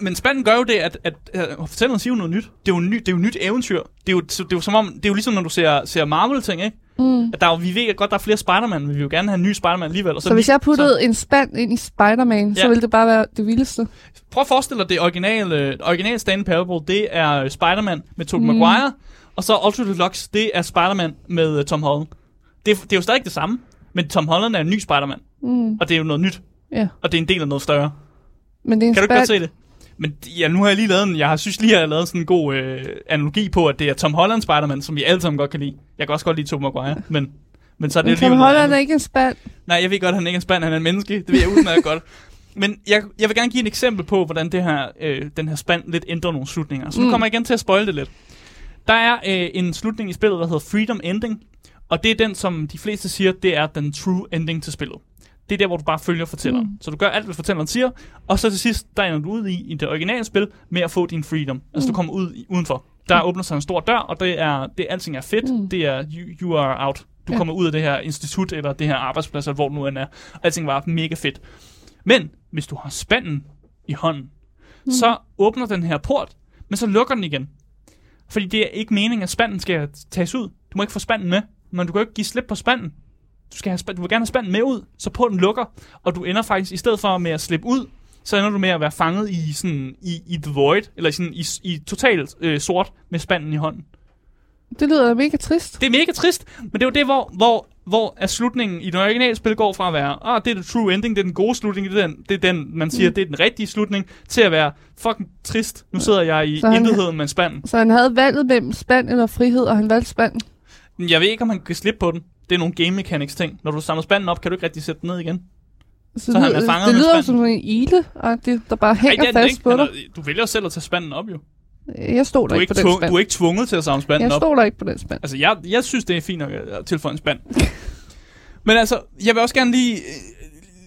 Men spanden gør jo det, at, at, at fortælleren siger jo noget nyt. Det er jo, ny, det er jo nyt eventyr. Det er jo, det er jo som om, det er jo ligesom, når du ser, ser Marvel-ting, ikke? Mm. At der er, vi ved godt, der er flere Spider-Man, men vi vil jo gerne have en ny Spider-Man alligevel. Og Så, så hvis jeg puttede en spand ind i Spider-Man, ja. så ville det bare være det vildeste. Prøv at forestille dig, det originale, originale Stanley Parable, det er øh, Spider-Man med Tobey mm. Maguire, og så Ultra Deluxe, det er Spider-Man med uh, Tom Holland. Det er, det er jo stadig det samme, men Tom Holland er en ny Spider-Man, Mm. og det er jo noget nyt, Ja. og det er en del af noget større. Men det er en Kan du ikke godt se det? Men ja, nu har jeg lige lavet en, jeg har synes lige, jeg har lavet sådan en god øh, analogi på, at det er Tom Holland Spider-Man, som vi alle sammen godt kan lide. Jeg kan også godt lide Tobey Maguire, men, men så er det Men Tom Holland er ikke en spand. Nej, jeg ved godt, at han ikke er en spand, han er en menneske. Det ved jeg udmærket godt. Men jeg, jeg vil gerne give et eksempel på, hvordan det her, øh, den her spand lidt ændrer nogle slutninger. Så nu Mm. kommer jeg igen til at spoil det lidt. Der er øh, en slutning i spillet, der hedder Freedom Ending. Og det er den, som de fleste siger, det er den true ending til spillet. Det er der, hvor du bare følger fortælleren. Mm. Så du gør alt, hvad fortælleren siger, og så til sidst, der ender du ud i, i det originale spil, med at få din freedom. Altså, du kommer ud i, udenfor. Der åbner sig en stor dør, og det er, det, alting er fedt. Mm. Det er, you, you are out. Du Ja. kommer ud af det her institut, eller det her arbejdsplads, eller hvor du nu end er. Alting var mega fedt. Men, hvis du har spanden i hånden, mm. så åbner den her port, men så lukker den igen. Fordi det er ikke meningen, at spanden skal tages ud. Du må ikke få spanden med, men du kan jo ikke give slip på spanden. Du, skal have, spa- du vil gerne have spanden med ud, så porten lukker, og du ender faktisk, i stedet for med at slippe ud, så ender du med at være fanget i, sådan, i, i The Void, eller sådan, i, i totalt øh, sort med spanden i hånden. Det lyder mega trist. Det er mega trist, men det er jo det, hvor, hvor, hvor er slutningen i det originale spil går fra at være, ah, det er the true ending, det er den gode slutning, det er den, det er den man siger, mm. det er den rigtige slutning, til at være fucking trist. Nu sidder jeg i Så han- intetheden med spanden. Så han havde valget mellem spand eller frihed, og han valgte spand. Jeg ved ikke, om han kan slippe på den. Det er nogle game mechanics ting. Når du samler spanden op, kan du ikke rigtig sætte den ned igen. Så, Så han er fanget det med lyder som en ile der bare hænger Ej, det fast ikke. på dig. Du vælger jo selv at tage spanden op, jo. Jeg stoler er, ikke ikke på den spand. du er ikke tvunget til at samle spanden Jeg op. stoler ikke på den spand. Altså, jeg, jeg synes, det er fint at tilføje en spand. Men altså, jeg vil også gerne lige, øh,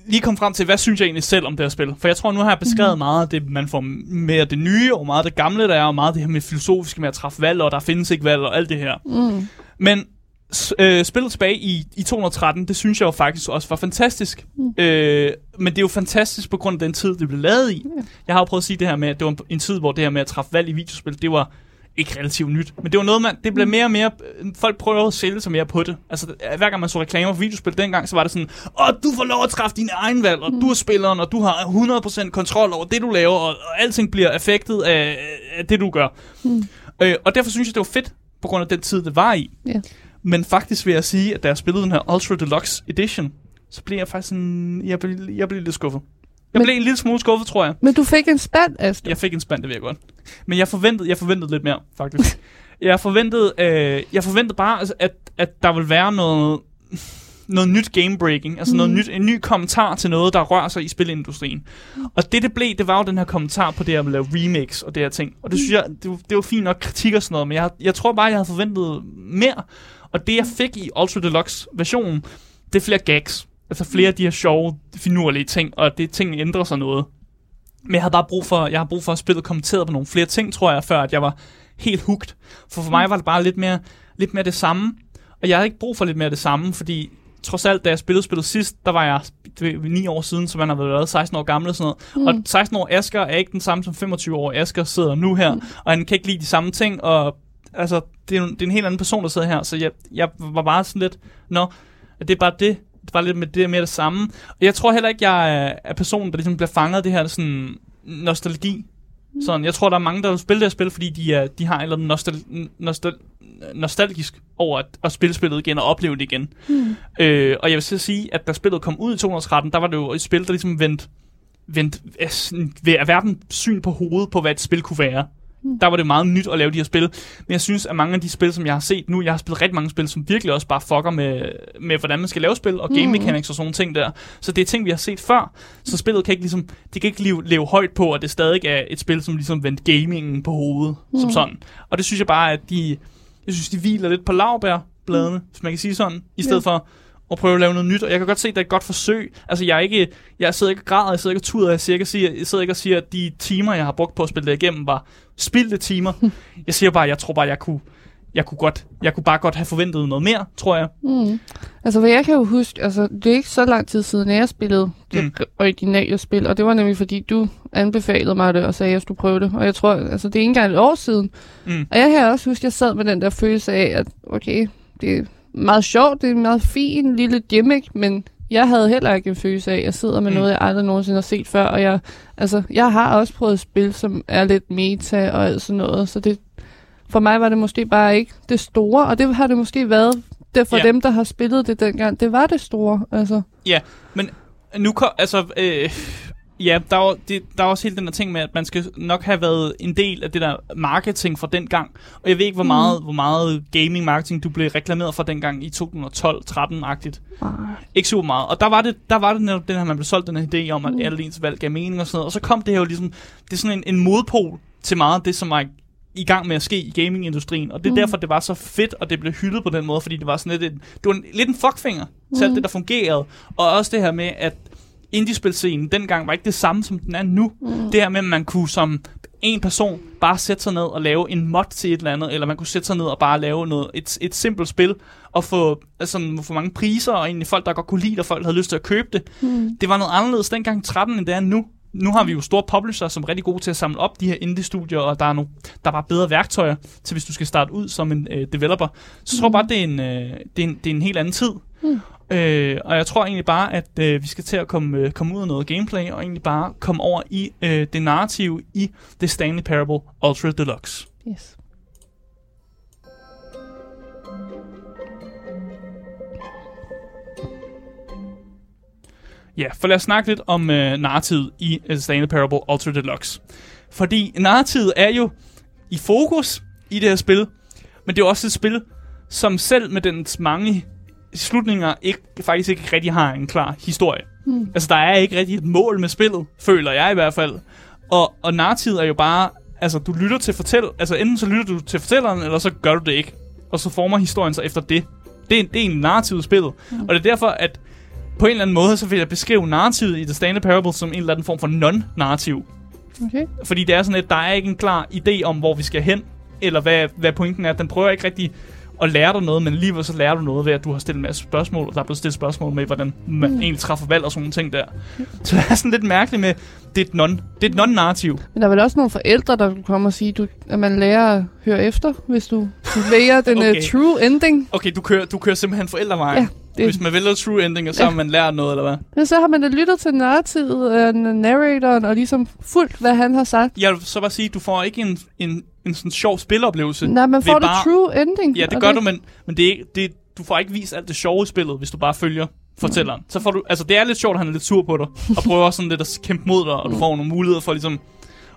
lige komme frem til, hvad synes jeg egentlig selv om det her spil? For jeg tror, nu har jeg beskrevet mm. meget af det, man får med det nye, og meget af det gamle, der er, og meget af det her med filosofiske med at træffe valg, og der findes ikke valg, og alt det her. Mm. Men øh, spillet tilbage i, i 213, det synes jeg jo faktisk også var fantastisk. Mm. Øh, men det er jo fantastisk på grund af den tid, det blev lavet i. Ja. Jeg har jo prøvet at sige det her med, at det var en tid, hvor det her med at træffe valg i videospil, det var ikke relativt nyt. Men det var noget, man, det blev mere og mere, øh, folk prøver at sælge sig mere på det. Altså, øh, hver gang man så reklamer for videospil dengang, så var det sådan, åh, du får lov at træffe dine egen valg, og du er spilleren, og du har 100% kontrol over det, du laver, og, og alting bliver affektet af, af det, du gør. Mm. Øh, og derfor synes jeg, det var fedt, på grund af den tid, det var i. Ja. Men faktisk vil jeg sige, at da jeg spillede den her Ultra Deluxe Edition, så blev jeg faktisk sådan, jeg blev, jeg blev lidt skuffet. Jeg Men- blev en lille smule skuffet, tror jeg. Men du fik en spand, Astrid. Jeg fik en spand, det ved jeg godt. Men jeg forventede, jeg forventede lidt mere, faktisk. jeg forventede, øh, jeg forventede bare, altså, at, at der ville være noget, noget nyt gamebreaking, altså mm. noget nyt, en ny kommentar til noget, der rører sig i spilindustrien. Og det, det blev, det var jo den her kommentar på det at lave remakes og det her ting. Og det synes jeg, det, var- det var fint nok kritik og sådan noget, men jeg, jeg tror bare, jeg havde forventet mere. Og det, jeg fik i Ultra Deluxe versionen, det er flere gags. Altså flere af de her sjove, finurlige ting, og det ting ændrer sig noget. Men jeg havde bare brug for, jeg har brug for at spille kommenteret på nogle flere ting, tror jeg, før at jeg var helt hooked. For for mig var det bare lidt mere, lidt mere det samme. Og jeg havde ikke brug for lidt mere det samme, fordi trods alt, da jeg spillede spillet sidst, der var jeg det var 9 år siden, så man har været 16 år gammel og sådan noget. Mm. Og 16 år Asger er ikke den samme som 25 år Asger sidder nu her, mm. og han kan ikke lide de samme ting, og altså, det er, jo- det er en helt anden person, der sidder her, så jeg, jeg var bare sådan lidt, nå, det er bare det, det var lidt med det mere det samme. Og jeg tror heller ikke, jeg er, er personen, der ligesom bliver fanget af det her sådan nostalgi. Sådan, jeg tror, der er mange, der vil spille det her spil, fordi de, er, de har et eller andet nostal, nostal, nostalgisk over at, at spille spillet igen og opleve det igen. Mm. Øh, og jeg vil så sige, at da spillet kom ud i 213, der var det jo et spil, der ligesom vendte vendt at verdens syn på hovedet på, hvad et spil kunne være. Der var det meget nyt at lave de her spil. Men jeg synes, at mange af de spil, som jeg har set nu, jeg har spillet rigtig mange spil, som virkelig også bare fucker med, med hvordan man skal lave spil, og game Mhm. mechanics og sådan nogle ting der. Så det er ting, vi har set før. Så spillet kan ikke ligesom, det kan ikke leve, leve højt på, at det stadig er et spil, som ligesom vendte gamingen på hovedet, mm. som sådan. Og det synes jeg bare, at de, jeg synes, de hviler lidt på lavbærbladene, mm. hvis man kan sige sådan, i stedet Ja. for at prøve at lave noget nyt, og jeg kan godt se, at det er et godt forsøg. Altså, jeg er ikke, jeg sidder ikke og græder, jeg sidder ikke og tuder, jeg, siger ikke, og siger, jeg sidder ikke og siger, at de timer, jeg har brugt på at spille det igennem, var spildte timer. jeg siger bare, jeg tror bare, jeg kunne, jeg kunne, godt, jeg kunne bare godt have forventet noget mere, tror jeg. Mm. Altså, hvad jeg kan jo huske, altså, det er ikke så lang tid siden, jeg spillede det Mm. originale spil, og det var nemlig fordi, du anbefalede mig det, og sagde, at jeg skulle prøve det. Og jeg tror, altså, det er ikke engang et år siden. Mm. Og jeg kan også huske, at jeg sad med den der følelse af, at okay, det meget sjovt, det er en meget fin lille gimmick, men jeg havde heller ikke en følelse af, at jeg sidder med Mm. noget, jeg aldrig nogensinde har set før, og jeg, altså, jeg har også prøvet spil, som er lidt meta og alt sådan noget, så det, for mig var det måske bare ikke det store, og det har det måske været det for Ja. ja. dem, der har spillet det dengang. Det var det store, altså. Nu kom, altså, øh, ja, der er, det, der er også hele den der ting med, at man skal nok have været en del af det der marketing fra den gang. Og jeg ved ikke, hvor Mm. meget, hvor meget gaming marketing du blev reklameret for dengang i 2012-13-agtigt. Ikke super meget. Og der var det, der var det netop den her, man blev solgt den her idé om, at Mm. alle ens valg gav mening og sådan noget. Og så kom det her jo ligesom, det er sådan en, en modpol til meget af det, som var i gang med at ske i gamingindustrien. Og det er mm. derfor, det var så fedt, og det blev hyldet på den måde, fordi det var sådan lidt en, det var en, lidt en fuckfinger til alt det, der fungerede. Og også det her med, at indiespilscenen dengang var ikke det samme, som den er nu. Mm. Det her med, at man kunne som en person bare sætte sig ned og lave en mod til et eller andet, eller man kunne sætte sig ned og bare lave noget, et, et simpelt spil, og få, altså, få mange priser, og egentlig folk, der godt kunne lide det, og folk havde lyst til at købe det. Mm. Det var noget anderledes dengang 13, end det er nu. Nu har vi jo store publisher, som er rigtig gode til at samle op de her indie-studier, og der er, nogle, der er bare bedre værktøjer til, hvis du skal starte ud som en øh, developer. Så jeg tror bare, det er en, øh, det, er en, det er en helt anden tid. Mm. Øh, og jeg tror egentlig bare, at øh, vi skal til at komme, øh, komme ud af noget gameplay, og egentlig bare komme over i øh, det narrative i The Stanley Parable Ultra Deluxe. Yes. Ja, for lad os snakke lidt om øh, narrativet i The Stanley Parable Ultra Deluxe. Fordi narrativet er jo i fokus i det her spil, men det er jo også et spil, som selv med dens mange slutninger ikke, faktisk ikke rigtig har en klar historie. Mm. Altså, der er ikke rigtig et mål med spillet, føler jeg i hvert fald. Og, og narrativet er jo bare, altså, du lytter til fortæl, altså enten så lytter du til fortælleren, eller så gør du det ikke. Og så former historien sig efter det. Det er, det er en narrativ spillet. Mm. Og det er derfor, at på en eller anden måde, så vil jeg beskrive narrativet i The Stanley Parable som en eller anden form for non-narrativ. Okay. Fordi det er sådan, at der er ikke en klar idé om, hvor vi skal hen, eller hvad, hvad pointen er. Den prøver ikke rigtig at lære dig noget, men alligevel så lærer du noget ved, at du har stillet en masse spørgsmål, og der er blevet stillet spørgsmål med, hvordan man mm. egentlig træffer valg og sådan nogle ting der. Så det er sådan lidt mærkeligt med, det er et, non, det er et non-narrativ. Men der er vel også nogle forældre, der kommer og sige, du, at man lærer at høre efter, hvis du, du vælger den okay. uh, true ending. Okay, du kører, du kører simpelthen forældrevejen. Ja, det. Hvis man vælger true ending, så har man lært noget, eller hvad? Men så har man da lyttet til narrativet, uh, narratoren, og ligesom fuldt, hvad han har sagt. Jeg vil så bare sige, du får ikke en, en, en sådan sjov spiloplevelse. Nej, man får det bare... true ending. Ja, det gør du, men, men det er, det, du får ikke vist alt det sjove i spillet, hvis du bare følger fortælleren. Mm. Så får du, altså det er lidt sjovt, at han er lidt sur på dig, og prøver sådan lidt at kæmpe mod dig, og du får nogle muligheder for ligesom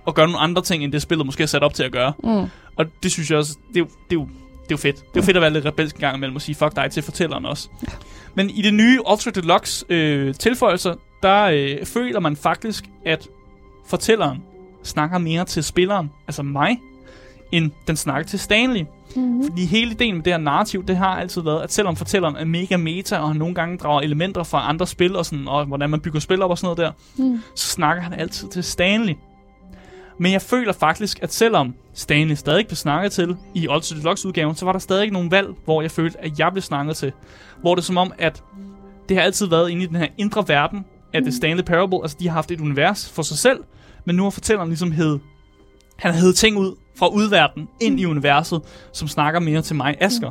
at gøre nogle andre ting, end det spillet måske er sat op til at gøre. Mm. Og det synes jeg også, det det er jo, det er jo fedt. Det er jo fedt at være lidt rebelsk en gang imellem og sige fuck dig til fortælleren også. Men i det nye Ultra Deluxe øh, tilføjelser, der øh, føler man faktisk, at fortælleren snakker mere til spilleren, altså mig, end den snakker til Stanley. Mm-hmm. Fordi hele ideen med det her narrativ, det har altid været, at selvom fortælleren er mega meta, og han nogle gange drager elementer fra andre spil, og, sådan, og hvordan man bygger spil op og sådan noget der, mm. så snakker han altid til Stanley. Men jeg føler faktisk, at selvom Stanley stadig blev snakket til i Ultra Deluxe udgaven, så var der stadig nogen valg, hvor jeg følte, at jeg blev snakket til. Hvor det er som om, at det har altid været inde i den her indre verden af The Stanley Parable. Altså, de har haft et univers for sig selv, men nu har fortælleren ligesom hed, han har hed ting ud fra udverdenen ind i universet, som snakker mere til mig, Asker.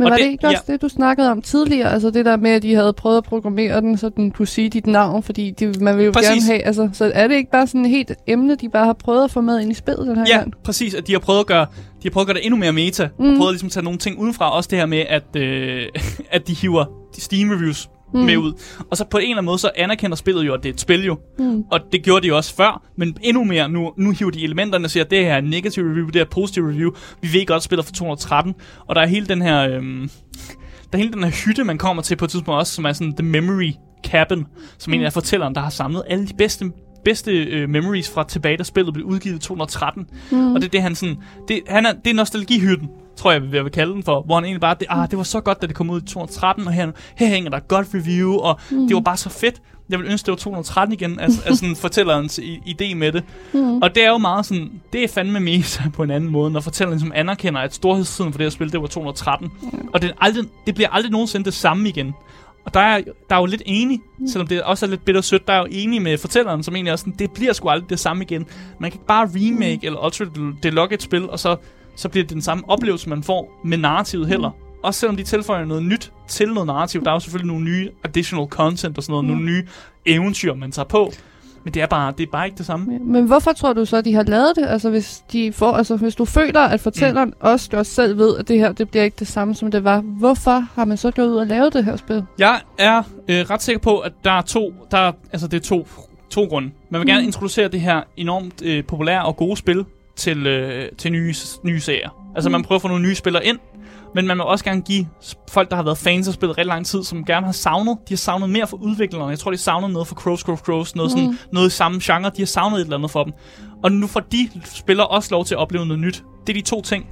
Men og var det, det ikke også ja. det, du snakkede om tidligere? Altså det der med, at de havde prøvet at programmere den, så den kunne sige dit navn, fordi de, man vil jo præcis. gerne have... Altså, så er det ikke bare sådan et helt emne, de bare har prøvet at få med ind i spillet den her ja, gang? Ja, præcis. At de har prøvet at gøre, de har prøvet at gøre det endnu mere meta. Mm. Og prøvet at ligesom tage nogle ting udefra. Også det her med, at, øh, at de hiver de Steam reviews mm. med ud. Og så på en eller anden måde, så anerkender spillet jo, at det er et spil jo. Mm. Og det gjorde de også før, men endnu mere nu, nu hiver de elementerne og siger, at det her er en negativ review, det er et positiv review. Vi ved godt, at spillet for 213. Og der er hele den her... Øhm, der er hele den her hytte, man kommer til på et tidspunkt også, som er sådan The Memory Cabin, som mm. en af fortælleren, der har samlet alle de bedste bedste øh, memories fra tilbage, da spillet blev udgivet i 2013. Mm. Og det er det, han sådan... Det, han er, det er nostalgihytten, tror jeg, jeg vil kalde den for. Hvor han egentlig bare... Det, ah, det var så godt, da det kom ud i 2013, og her, her hænger der et godt review, og mm. det var bare så fedt. Jeg vil ønske, det var 213 igen, altså, altså sådan fortællerens idé med det. Mm. Og det er jo meget sådan, det er fandme meta på en anden måde, når fortælleren ligesom anerkender, at storhedstiden for det her spil, det var 213. Mm. Og det, aldrig, det bliver aldrig nogensinde det samme igen. Og der er, der er jo lidt enig, mm. selvom det også er lidt bitter sødt, der er jo enig med fortælleren, som egentlig også sådan, det bliver sgu aldrig det samme igen. Man kan ikke bare remake mm. eller Ultra Deluxe et spil, og så, så bliver det den samme oplevelse, man får med narrativet heller. Mm. Også selvom de tilføjer noget nyt til noget narrativ. Der er jo selvfølgelig nogle nye additional content og sådan noget, mm. nogle nye eventyr, man tager på. Men det er bare, det er bare ikke det samme. Men hvorfor tror du så, de har lavet det? Altså hvis, de får, altså, hvis du føler, at fortælleren mm. også, også selv ved, at det her det bliver ikke det samme, som det var. Hvorfor har man så gået ud og lavet det her spil? Jeg er øh, ret sikker på, at der er to, der, altså det er to, to grunde. Man vil gerne mm. introducere det her enormt øh, populære og gode spil til, øh, til nye, nye serier. Altså mm. man prøver at få nogle nye spillere ind, Men man må også gerne give folk, der har været fans af spillet rigtig lang tid, som gerne har savnet, de har savnet mere fra udviklerne. Jeg tror, de savnet noget fra Crows, Crows, Crows, noget, sådan, noget i samme genre. De har savnet et eller andet for dem. Og nu får de spillere også lov til at opleve noget nyt. Det er de to ting.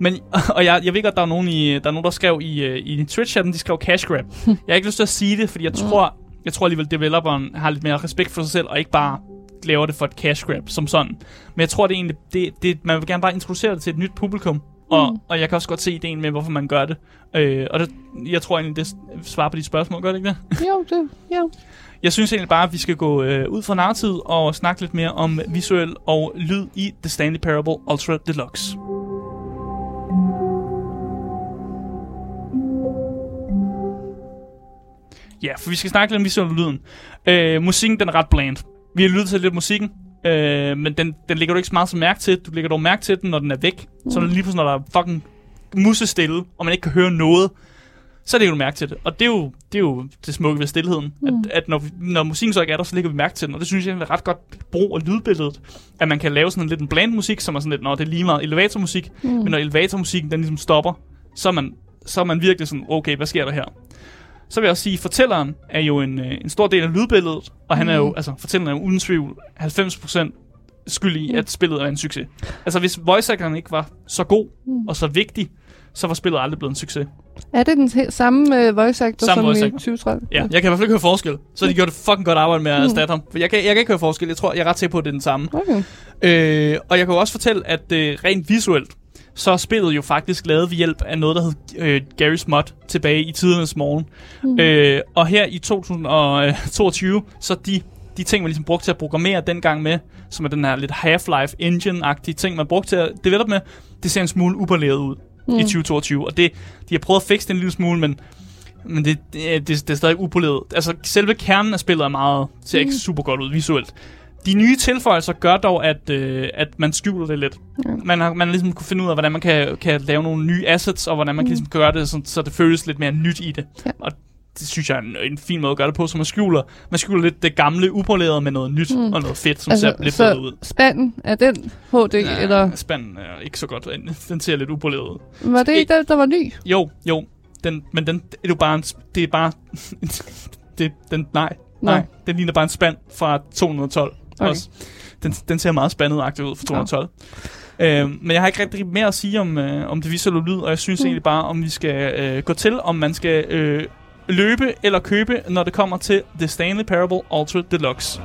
Men, og jeg, jeg ved godt, der er nogen, i, der er nogen der skrev i, øh, i Twitch-chatten, de skrev cash grab. Jeg har ikke lyst til at sige det, fordi jeg tror, jeg tror alligevel, developeren har lidt mere respekt for sig selv, og ikke bare laver det for et cash grab som sådan. Men jeg tror, det er egentlig, det, det, man vil gerne bare introducere det til et nyt publikum. Og, mm. og jeg kan også godt se ideen med, hvorfor man gør det. Øh, og det, jeg tror egentlig, det svarer på de spørgsmål, gør det ikke det? Jo, det, jo. Jeg synes egentlig bare, at vi skal gå øh, ud fra narrativet og snakke lidt mere om visuel og lyd i The Stanley Parable Ultra Deluxe. Ja, for vi skal snakke lidt om visuel og lyden. Øh, musikken, den er ret bland. Vi har lyttet til lidt musikken, øh, men den, den lægger du ikke så meget så mærke til. Du lægger dog mærke til den, når den er væk. Mm. Så lige pludselig, når der er fucking musestille, og man ikke kan høre noget, så lægger du mærke til det. Og det er jo det, er jo det smukke ved stillheden. Mm. At, at når, når musikken så ikke er der, så lægger vi mærke til den. Og det synes jeg er ret godt brug af lydbilledet. At man kan lave sådan en lidt en bland musik, som er sådan lidt, når det er lige meget elevatormusik. Mm. Men når elevatormusikken den ligesom stopper, så er man, så er man virkelig sådan, okay, hvad sker der her? Så vil jeg også sige, at fortælleren er jo en, øh, en stor del af lydbilledet, og han mm. er jo, altså fortælleren er jo uden tvivl 90% skyld i, mm. at spillet er en succes. Altså hvis voice ikke var så god mm. og så vigtig, så var spillet aldrig blevet en succes. Er det den samme uh, voice actor samme som voice i actor. 2030? Ja, jeg kan i hvert fald ikke høre forskel. Så de gjorde det fucking godt arbejde med at Mm. erstatte ham. For jeg kan, jeg kan ikke høre forskel. Jeg tror, jeg er ret sikker på, at det er den samme. Okay. Øh, og jeg kan jo også fortælle, at øh, rent visuelt, så er spillet jo faktisk lavet ved hjælp af noget, der hed øh, Gary's Mod tilbage i tidernes morgen. Mm. Øh, og her i 2022, så de, de ting, man ligesom brugte til at programmere dengang med, som er den her lidt Half-Life Engine-agtige ting, man brugte til at develop med, det ser en smule upoleret ud mm. i 2022. Og det, de har prøvet at fikse det en lille smule, men men det, det, det, det er stadig upoleret. Altså, selve kernen af spillet er meget, ser ikke super godt ud visuelt. De nye tilføjelser gør dog, at, øh, at man skjuler det lidt. Man har, man har ligesom kunne finde ud af, hvordan man kan, kan lave nogle nye assets, og hvordan man kan ligesom gøre det, så, så det føles lidt mere nyt i det. Ja. Og det synes jeg er en, en fin måde at gøre det på, så man skjuler, man skjuler lidt det gamle upolerede med noget nyt mm. og noget fedt, som altså, ser lidt bedre ud. spanden, er den HD, ja. eller Spanden er ikke så godt. Den ser lidt upoleret ud. var det ikke den, der var ny? Jo, jo. Den, men den, det er jo bare en, det er bare, det, den, nej, Nå. nej. Den ligner bare en spand fra 212 Okay. også. Den, den ser meget spændet ud fra 212. Øhm, men jeg har ikke rigtig mere at sige om, øh, om det visuelle lyd, og jeg synes Mm. egentlig bare, om vi skal øh, gå til, om man skal øh, løbe eller købe, når det kommer til The Stanley Parable Ultra Deluxe.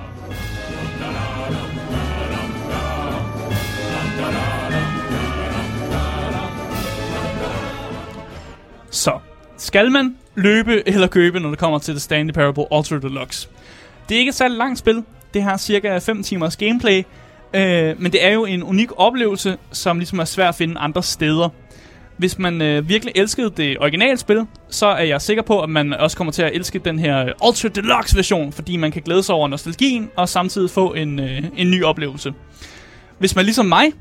Så, skal man løbe eller købe, når det kommer til The Stanley Parable Ultra Deluxe? Det er ikke et særligt langt spil. Det har cirka 5 timers gameplay. Øh, men det er jo en unik oplevelse, som ligesom er svær at finde andre steder. Hvis man øh, virkelig elskede det originale spil, så er jeg sikker på, at man også kommer til at elske den her øh, Ultra Deluxe version, fordi man kan glæde sig over nostalgien og samtidig få en, øh, en ny oplevelse. Hvis man ligesom mig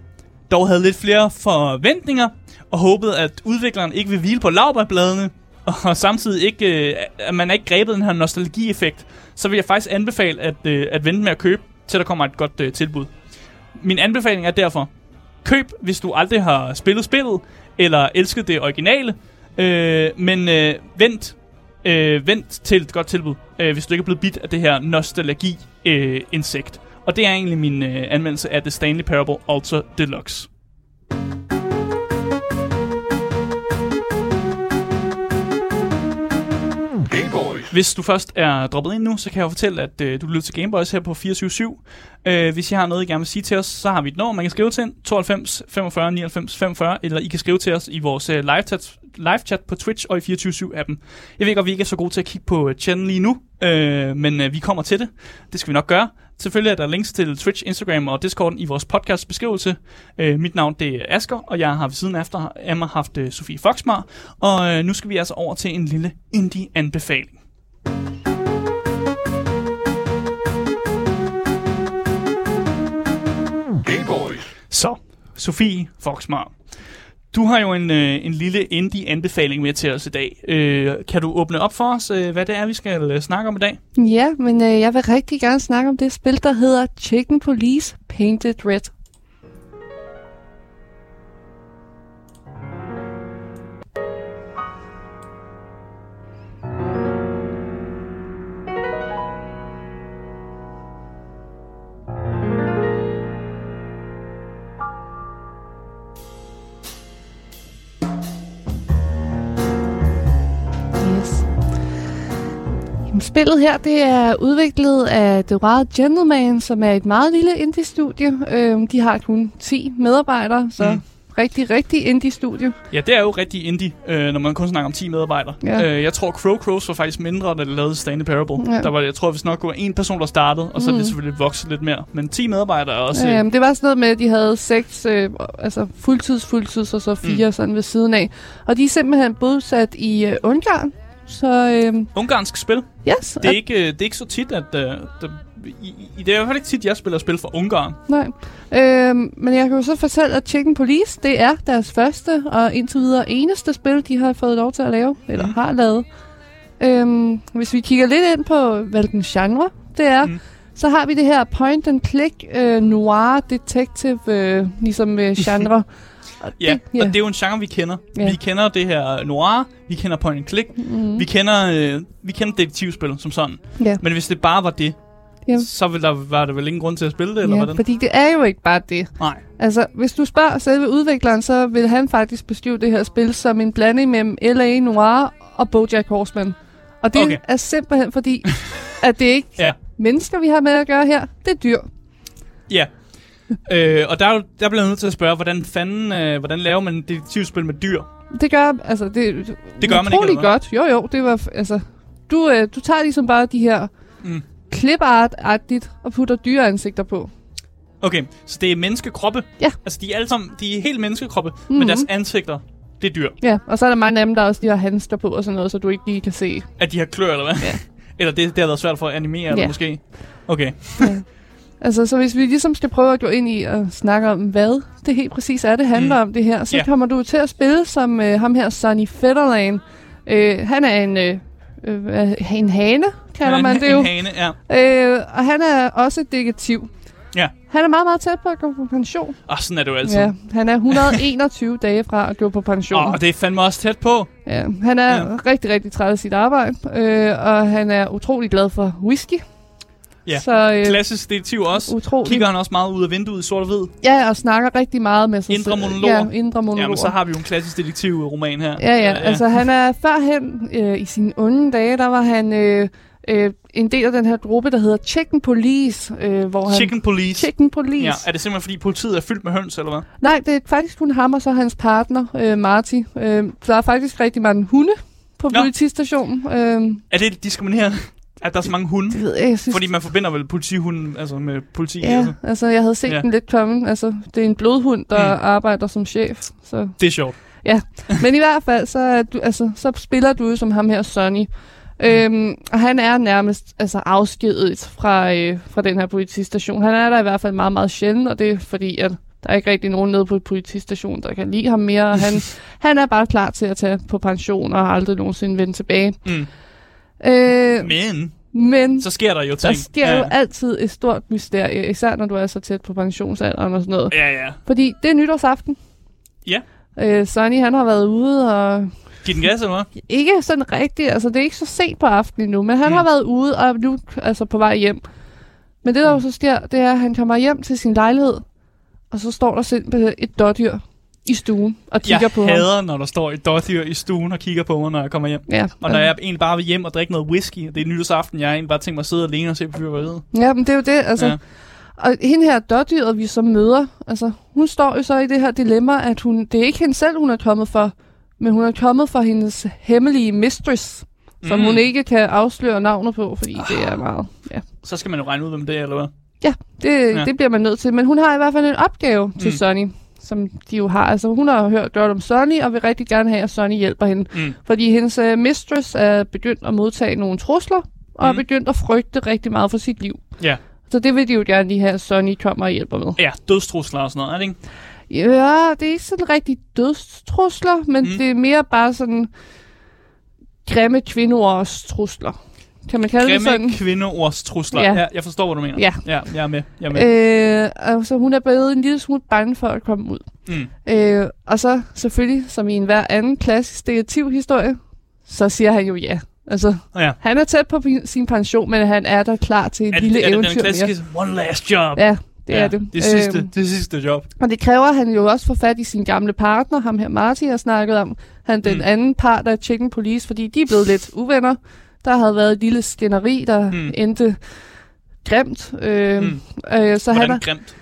dog havde lidt flere forventninger, og håbede, at udvikleren ikke vil hvile på laurbærbladene, og samtidig ikke, øh, at man ikke grebet den her nostalgieffekt, så vil jeg faktisk anbefale at, øh, at vente med at købe, til der kommer et godt øh, tilbud. Min anbefaling er derfor, køb, hvis du aldrig har spillet spillet, eller elsket det originale, øh, men øh, vent, øh, vent til et godt tilbud, øh, hvis du ikke er blevet bidt af det her nostalgi-insekt. Øh, og det er egentlig min øh, anmeldelse af The Stanley Parable Ultra Deluxe. Hvis du først er droppet ind nu, så kan jeg jo fortælle, at øh, du lytter til Gameboys her på 24.7. øh, Hvis I har noget, I gerne vil sige til os, så har vi et nummer, man kan skrive til 92 45 99 45, eller I kan skrive til os i vores øh, live, chat, live chat på Twitch og i 24.7-appen. Jeg ved godt, vi ikke er så gode til at kigge på øh, chatten lige nu, øh, men øh, vi kommer til det. Det skal vi nok gøre. Selvfølgelig er der links til Twitch, Instagram og Discord i vores podcast beskrivelse. Øh, mit navn det er Asker, og jeg har ved siden efter af mig haft øh, Sofie Foxmar. Og øh, nu skal vi altså over til en lille indie-anbefaling. Så, Sofie Foxmar. Du har jo en, øh, en lille indie-anbefaling med til os i dag. Øh, kan du åbne op for os, øh, hvad det er, vi skal øh, snakke om i dag? Ja, men øh, jeg vil rigtig gerne snakke om det spil, der hedder Chicken Police Painted Red. Spillet her, det er udviklet af The Wild Gentleman, som er et meget lille indie-studie. Øhm, de har kun 10 medarbejdere, så mm. rigtig, rigtig indie-studie. Ja, det er jo rigtig indie, øh, når man kun snakker om 10 medarbejdere. Ja. Øh, jeg tror, Crow Crows var faktisk mindre, da det lavede Stanley Parable. Ja. Der var, jeg tror, hvis nok var en person, der startede, og så mm. det selvfølgelig vokset lidt mere. Men 10 medarbejdere er også... Ja, jamen, det var sådan noget med, at de havde seks øh, altså fuldtids, fuldtids og så fire mm. sådan ved siden af. Og de er simpelthen bosat i øh, Ungarn. Så øh, Ungarsk spil. yes, Det er, ikke, øh, det er ikke så tit, at... Øh, der, i, i, det er i hvert fald ikke tit, jeg spiller spil fra Ungarn. Nej. Øhm, men jeg kan jo så fortælle, at Chicken Police, det er deres første og indtil videre eneste spil, de har fået lov til at lave, eller Mm. har lavet. Øhm, hvis vi kigger lidt ind på, hvad den genre det er, Mm. så har vi det her point and click øh, noir detective, øh, ligesom øh, genre. Og Ja, det, ja, og det er jo en genre, vi kender. Ja. Vi kender det her noir, vi kender point and click, mm, vi kender, øh, vi kender detektivspil som sådan. ja. Men hvis det bare var det, Ja. så ville der, var der vel ingen grund til at spille det, eller ja, hvordan? fordi det er jo ikke bare det. Nej. Altså, hvis du spørger selve udvikleren, så vil han faktisk beskrive det her spil som en blanding mellem L.A. Noir og BoJack Horseman. Og det Okay. er simpelthen fordi, at det ikke Ja. mennesker, vi har med at gøre her. Det er dyr. Ja. øh, og der, er der bliver jeg nødt til at spørge, hvordan fanden, øh, hvordan laver man et detektivspil med dyr? Det gør, altså, det, Det gør man ikke, eller godt. Jo, jo, det var, altså, du, øh, du tager ligesom bare de her Mm. clipart-agtigt og putter dyreansigter på. Okay, så det er menneskekroppe? Ja. Altså, de er alle sammen, de er helt menneskekroppe, mm-hmm. Mhm. men deres ansigter, det er dyr. Ja, og så er der mange af dem, der også de har handsker på og sådan noget, så du ikke lige kan se. At de har klør, eller hvad? Ja. eller det, det har været svært for at animere, eller Ja. måske? Okay. Altså, så hvis vi ligesom skal prøve at gå ind i og snakke om, hvad det helt præcis er, det handler Mm. om det her, så Ja. yeah. kommer du til at spille som øh, ham her, Sonny Fetterlane. Øh, han er en, øh, øh, en hane, kalder en, man det jo. En hane, ja. Øh, og han er også detektiv. Ja. Han er meget, meget tæt på at gå på pension. Og sådan er det jo altid. Ja, han er 121 dage fra at gå på pension. Åh, det er fandme også tæt på. Ja, han er Ja. ja. rigtig, rigtig træt af sit arbejde, øh, og han er utrolig glad for whisky. Ja. Så øh, Klassisk detektiv også. utrolig. Kigger han også meget ud af vinduet i sort og hvid? Ja, og snakker rigtig meget med sig Indre monologer. Ja, indre monologer. Jamen, så har vi jo en klassisk detektivroman her. Ja, ja, altså han er førhen øh, i sine unge dage, der var han øh, øh, en del af den her gruppe, der hedder Chicken Police, øh, hvor han... Chicken Police. Chicken Police. Ja, er det simpelthen fordi politiet er fyldt med høns, eller hvad? Nej, det er faktisk kun ham og så hans partner, øh, Marty. Øh, der er faktisk rigtig mange hunde på Nå. politistationen. Øh, Er det diskriminerende, at der er så mange hunde? det ved jeg, jeg synes... Fordi man forbinder vel politihunden altså med politi, Ja, altså. altså jeg havde set Ja. ja. den lidt komme. Altså, det er en blodhund, der Mm. mm. arbejder som chef. Så. Det er sjovt. Men i hvert fald, så, du, altså, så spiller du som ham her, Sonny. Øhm, og han er nærmest altså, afskediget fra, øh, fra den her politistation. Han er der i hvert fald meget, meget sjældent, og det er fordi, at der er ikke rigtig nogen nede på politistation, der kan lide ham mere. Og han, han er bare klar til at tage på pension og har aldrig nogensinde vende tilbage. Mm. Øh, Men, men så sker der jo der ting. sker jo altid et stort mysterie, især når du er så tæt på pensionsalderen og sådan noget. Ja, ja. Fordi det er nytårsaften. Ja. Øh, Sonny, han har været ude og Giv den gas, eller hvad? ikke sådan rigtigt, altså det er ikke så sent på aftenen endnu, men han Mm. mm. har været ude og er nu altså på vej hjem. Men det der jo så sker, det er, at han kommer hjem til sin lejlighed, og så står der simpelthen et dårdyr i stuen og kigger jeg på ham. hader, når der står et dårdyr i stuen og kigger på mig, når jeg kommer hjem. Ja, Og når jeg egentlig bare vil hjem og drikke noget whisky, det er nytårsaften, jeg egentlig bare tænkt mig at sidde alene og se på fyrværkeriet. ja, men det er jo det, altså. Ja. Ja. Og hende her dårdyret, vi så møder, altså hun står jo så i det her dilemma, at hun, det er ikke hende selv, hun er kommet for, men hun er kommet for hendes hemmelige mistress, som Mm. hun ikke kan afsløre navnet på, fordi det er meget... Ja, Så skal man jo regne ud, hvem det er, eller hvad? ja, det, Ja. ja. det bliver man nødt til. Men hun har i hvert fald en opgave til Mm. mm. Sonny, som de jo har. Altså hun har hørt godt om Sonny, og vil rigtig gerne have, at Sonny hjælper hende. Mm. Fordi hendes uh, mistress er begyndt at modtage nogle trusler, og Mm. er begyndt at frygte rigtig meget for sit liv. Ja. Så det vil de jo gerne lige have, at Sonny kommer og hjælper med. Ja, dødstrusler og sådan noget, er det ikke? Ja, det er ikke sådan rigtig dødstrusler, men Mm. det er mere bare sådan grimme kvindeords trusler. Kan man kalde det sådan? Grimme kvindeordstrusler. Ja. Ja. jeg forstår, hvad du mener. Ja. ja jeg er med. Jeg er med. Øh, altså, hun er blevet en lille smule bange for at komme ud. Mm. Øh, og så selvfølgelig, som i enhver anden klassisk detektivhistorie, så siger han jo ja. Altså, Ja. han er tæt på sin pension, men han er der klar til et Er, lille det, er det den eventyr mere. klassiske one last job? Ja, det ja, er det. Det sidste, Øhm, det sidste job. Og det kræver, han jo også får fat i sin gamle partner, ham her Marty har snakket om. Han den mm. anden part af Chicken Police, fordi de er blevet lidt uvenner. Der havde været et lille skænderi, der Mm. endte grimt. Øh, Mm. øh, så han Hvordan er, grimt?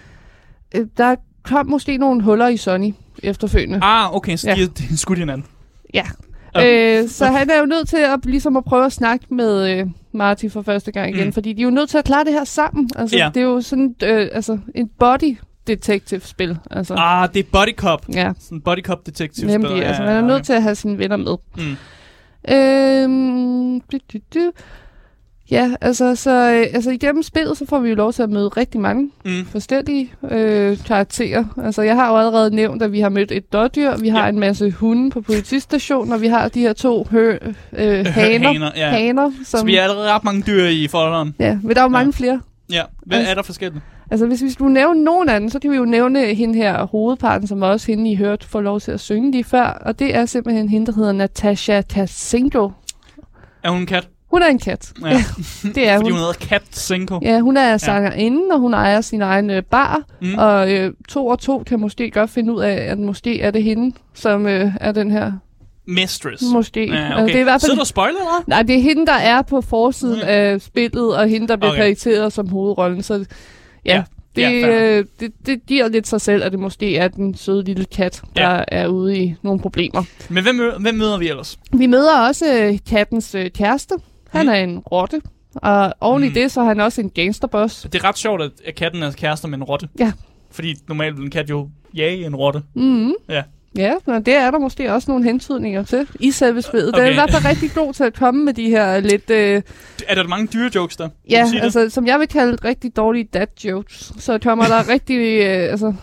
øh, der kom måske nogle huller i Sonny efterfølgende. Ah, okay, så Ja. de de skudt hinanden. Ja. Okay. Øh, så han er jo nødt til at, ligesom at prøve at snakke med øh, Marty for første gang igen, Mm. fordi de er jo nødt til at klare det her sammen. Altså, Ja. Det er jo sådan øh, altså, en body detective-spil. Altså, Ah, det er Body Cop. ja, Sådan Body Cop Detective. nemlig. spil. Altså, Ja, man er ja, nødt okay. til at have sine venner med. Mm. Øhm, du, du, du. Ja, altså, så, øh, altså igennem spillet, så får vi jo lov til at møde rigtig mange Mm. forskellige øh, karakterer. Altså, jeg har jo allerede nævnt, at vi har mødt et dårdyr, vi har Ja. en masse hunde på politistationen, og vi har de her to hø, øh, haner, Haner, ja. haner, Så som... vi er allerede ret mange dyr i folderen. Ja, men der er jo mange flere. Ja, hvad Altså- er der forskelligt? Altså, hvis vi skulle nævne nogen af dem, så kan vi jo nævne hende her, hovedparten, som også hende, I hørte, får lov til at synge lige før. Og det er simpelthen hende, der hedder Natasha Tassenko. Er hun en kat? Hun er en kat. Ja. Ja, det er Fordi hun. hun hedder Kat Senko. Ja, hun er sangerinde, og hun ejer sin egen øh, bar. Mm. Og øh, to og to kan måske godt finde ud af, at måske er det hende, som øh, er den her. Mistress. Måske. Ja, okay. Altså, det er i hvert Sidder fald... du og spoiler, eller? Nej, det er hende, der er på forsiden Ja. af spillet, og hende, der bliver Okay. okay. krediteret som hovedrollen. Så ja, det, Ja, øh, det, det giver lidt sig selv, at det måske er den søde lille kat, der Ja. er ude i nogle problemer. Men hvem, hvem møder vi ellers? Vi møder også øh, kattens øh, kæreste. Han Mm. er en rotte. Og oven i Mm. det, så er han også en gangsterboss. Det er ret sjovt, at at katten er kærester med en rotte. Ja. Fordi normalt vil en kat jo jage en rotte. Mm. Ja. Ja, men det er der måske også nogle hentydninger til i spillet. Okay. Den er i hvert fald rigtig god til at komme med de her lidt, øh, Er der mange dyre jokes der? Ja, sige det? altså, som jeg vil kalde rigtig dårlige dad jokes. Så kommer der rigtig, øh, altså,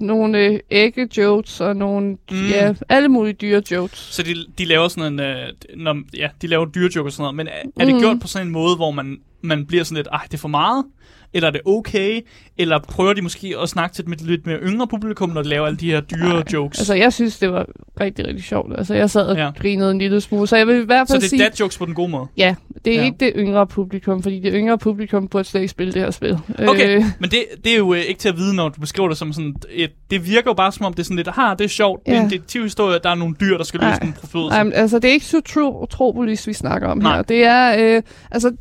nogle øh, ægge jokes og nogle, mm. ja, alle mulige dyre jokes. Så de, de laver sådan en... Øh, når, ja, de laver dyre jokes og sådan noget. Men er, er det Mm. gjort på sådan en måde, hvor man, man bliver sådan lidt, ej, det er for meget? Eller er det okay? Eller prøver de måske at snakke til et lidt mere yngre publikum, når de laver alle de her dyre Nej, jokes? Altså, jeg synes, det var rigtig, rigtig sjovt. Altså, jeg sad og Ja. ja. grinede en lille smule. Så jeg vil i hvert så fald det er sige... jokes på den gode måde? Ja, det er Ja. ja. ikke det yngre publikum, fordi det yngre publikum burde slet ikke spille det her spil. Okay, Øh, men det, det er jo øh, ikke til at vide, når du beskriver det som sådan... Et, det virker jo bare som om, det er sådan lidt, aha, det er sjovt. Det er en Ja. detektivhistorie, der er nogle dyr, der skal løse en forbrydelse. Nej, altså, det er ikke Zootropolis, vi snakker om Nej. her. Det er, øh, altså,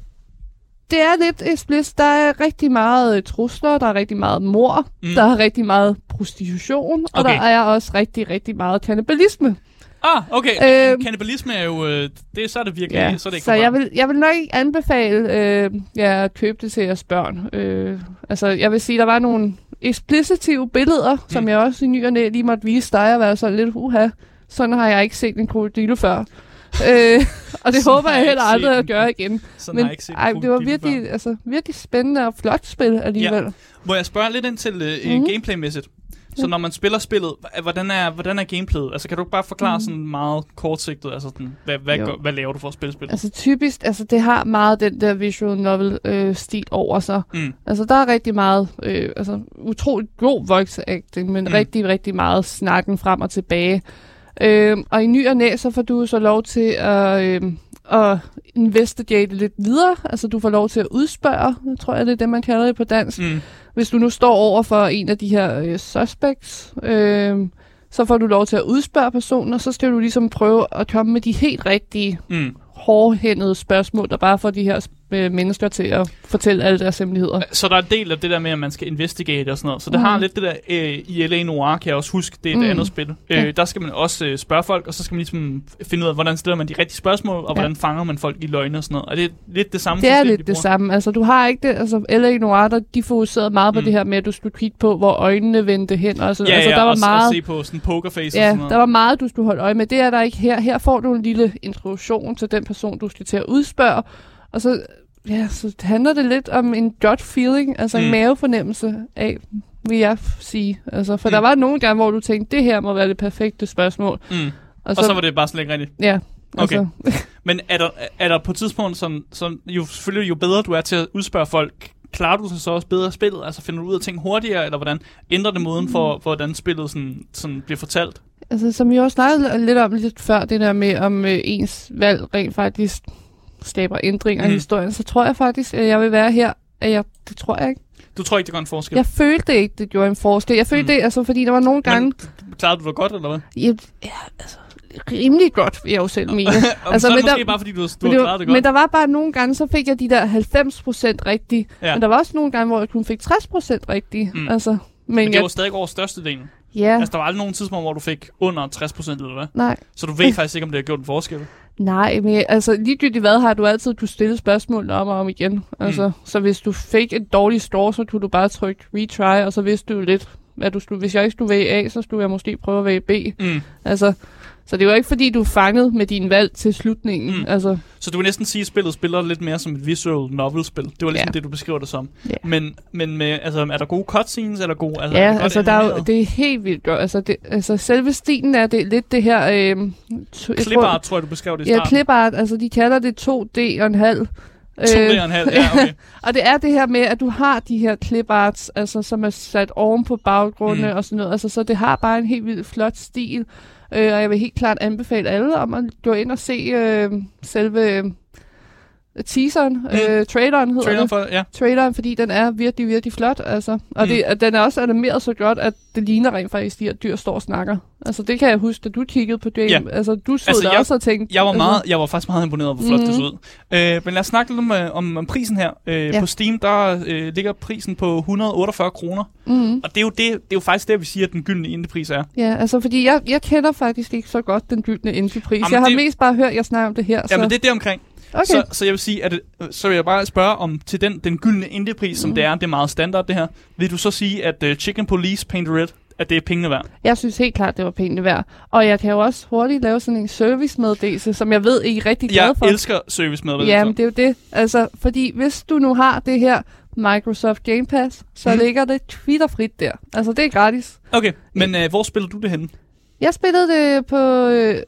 det er lidt explicit. Der er rigtig meget øh, trusler, der er rigtig meget mor, Mm. der er rigtig meget prostitution, og Okay. der er også rigtig, rigtig meget kannibalisme. Ah, okay. Øhm. Kannibalisme er jo... Øh, det, så er det virkelig... Ja, så er det ikke så jeg vil, jeg vil nok ikke anbefale øh, ja, at købe det til jeres børn. Øh, altså, jeg vil sige, der var nogle explicitive billeder, mm. som jeg også i ny og næ lige måtte vise dig, og være sådan lidt, uha, sådan har jeg ikke set en krokodille før. Øh, og det Sådan håber jeg heller aldrig at gøre igen. Sådan Men ej, det var virkelig, altså, virkelig spændende og flot spil alligevel. Ja. Må jeg spørge lidt ind til uh, Mhm. gameplaymæssigt? Så Ja. når man spiller spillet, hvordan er, hvordan er gameplayet? Altså kan du bare forklare Mhm. sådan meget kortsigtet, altså sådan, hvad, hvad, gør, hvad laver du for at spille spillet? Altså typisk, altså det har meget den der visual novel øh, stil over sig. Mm. Altså, der er rigtig meget, øh, altså, utroligt god voice acting, men Mm. mm. rigtig, rigtig meget snakken frem og tilbage. Øh, og i ny og næ, så får du så lov til at, øh, at investigate lidt videre. Altså, du får lov til at udspørge, tror jeg, det er det, man kalder det på dansk. Mm. Hvis du nu står over for en af de her øh, suspects, øh, så får du lov til at udspørge personen, og så skal du ligesom prøve at komme med de helt rigtige Mm. hårdhændede spørgsmål, der bare får de her øh, mennesker til at fortælle alle deres hemmeligheder. Så der er en del af det der med, at man skal investigate og sådan noget. Så det Mhm. har lidt det der, øh, i L.A. Noir kan jeg også huske, det er et Mm. andet spil. Øh, Ja. Der skal man også øh, spørge folk, og så skal man ligesom finde ud af, hvordan stiller man de rigtige spørgsmål, og Ja. hvordan fanger man folk i løgne og sådan noget. Og det er lidt det samme Det er system, de lidt det bruger. samme. Altså, du har ikke det. Altså, L.A. Noir, der, de fokuserede meget på Mm. det her med, at du skulle kigge på, hvor øjnene vendte hen. Og så, Ja, altså, ja, der var og, meget, og se på sådan pokerface og ja, sådan noget. der var meget, du skulle holde øje med. Det er der ikke her. Her får du en lille introduktion til den person, du skal til at udspørge. Og så, ja, så handler det lidt om en gut feeling, altså Mm. en mavefornemmelse af, vil jeg sige. Altså, for Mm. der var nogle gange, hvor du tænkte, det her må være det perfekte spørgsmål. Mm. Og, Og så var det bare slet ikke rigtigt. Ja, Okay. altså, Men er der, er der på et tidspunkt, som, som jo selvfølgelig jo bedre du er til at udspørge folk, klarer du sig så også bedre spillet? Altså finder du ud af ting hurtigere, eller hvordan ændrer det måden for, for hvordan spillet sådan, sådan bliver fortalt? Altså, som vi også snakkede lidt om lidt før, det der med, om øh, ens valg rent faktisk skaber ændringer mm. Mhm. i historien, så tror jeg faktisk, at jeg vil være her. At jeg, det tror jeg ikke. Du tror ikke, det gør en forskel? Jeg følte ikke, det gjorde en forskel. Jeg følte Mm. det, altså, fordi der var nogle gange... Men klarede du det godt, eller hvad? Ja, ja, altså, rimelig godt, vil jeg jo selv mene. altså, så er det måske der, bare, fordi du, du har klaret det godt. Men der var bare nogle gange, så fik jeg de der 90% rigtige. Ja. Men der var også nogle gange, hvor jeg kun fik 60% rigtige. Mm. Altså, men, men det jeg, var stadig over størstedelen. Ja. Altså, der var aldrig nogen tidspunkt, hvor du fik under 60 eller hvad? Nej. Så du ved faktisk ikke, om det har gjort en forskel? Nej, men altså ligegyldigt hvad har du altid kunne stille spørgsmål om og om igen. Altså, mm. Så hvis du fik et dårligt store, så kunne du bare trykke retry, og så vidste du lidt, at du stod, hvis jeg ikke stod ved A, så skulle jeg måske prøve at være B. Mm. Altså, så det var ikke fordi, du er fanget med din valg til slutningen. Mm. Altså. Så du vil næsten sige, at spillet spiller lidt mere som et visual novel-spil. Det var ligesom ja. det, du beskriver det som. Ja. Men, men med, altså, er der gode cutscenes? Er der gode, altså, ja, er altså der er jo, det er helt vildt godt. Altså, det, altså selve stilen er det, lidt det her... Øh, clipart, tror jeg, du beskrev det i starten. Ja, clipart. Altså, de kalder det 2D og en halv. 2D og en halv, ja, okay. og det er det her med, at du har de her cliparts, altså, som er sat oven på baggrunde mm. og sådan noget. Altså, så det har bare en helt vildt flot stil. Øh, og jeg vil helt klart anbefale alle om at gå ind og se øh, selve teaseren, mm. øh, traileren hedder traileren det. For, ja. Traileren, fordi den er virkelig, virkelig flot. Altså. Og mm. det, den er også animeret så godt, at det ligner rent faktisk, de her dyr står og snakker. Altså det kan jeg huske, da du kiggede på det. Ja. Altså du så altså, jeg, også og tænkte... Jeg var, meget, altså, jeg var faktisk meget imponeret over, hvor flot mm. det så ud. Øh, men lad os snakke lidt om, øh, om, om prisen her. Øh, ja. På Steam, der øh, ligger prisen på 148 kroner. Mm. Og det er, jo det, det er jo faktisk det, vi siger, at den gyldne indie-pris er. Ja, altså fordi jeg, jeg kender faktisk ikke så godt den gyldne indie-pris. Jeg har det, mest bare hørt, jeg snakker om det her. Ja, så. men det er det omkring. Okay. Så, så jeg vil sige, at så vil jeg bare spørge om til den, den gyldne indiepris, som mm. det er, det er meget standard det her. Vil du så sige, at uh, Chicken Police Paint Red, at det er pengene værd? Jeg synes helt klart, det var pengene værd. Og jeg kan jo også hurtigt lave sådan en servicemeddelelse, som jeg ved, I er rigtig glade for. Jeg elsker servicemeddelelser. Jamen, det er jo det. Altså, fordi hvis du nu har det her Microsoft Game Pass, så mm. ligger det Twitter-frit der. Altså, det er gratis. Okay, men uh, hvor spiller du det henne? Jeg spillede det på... Øh,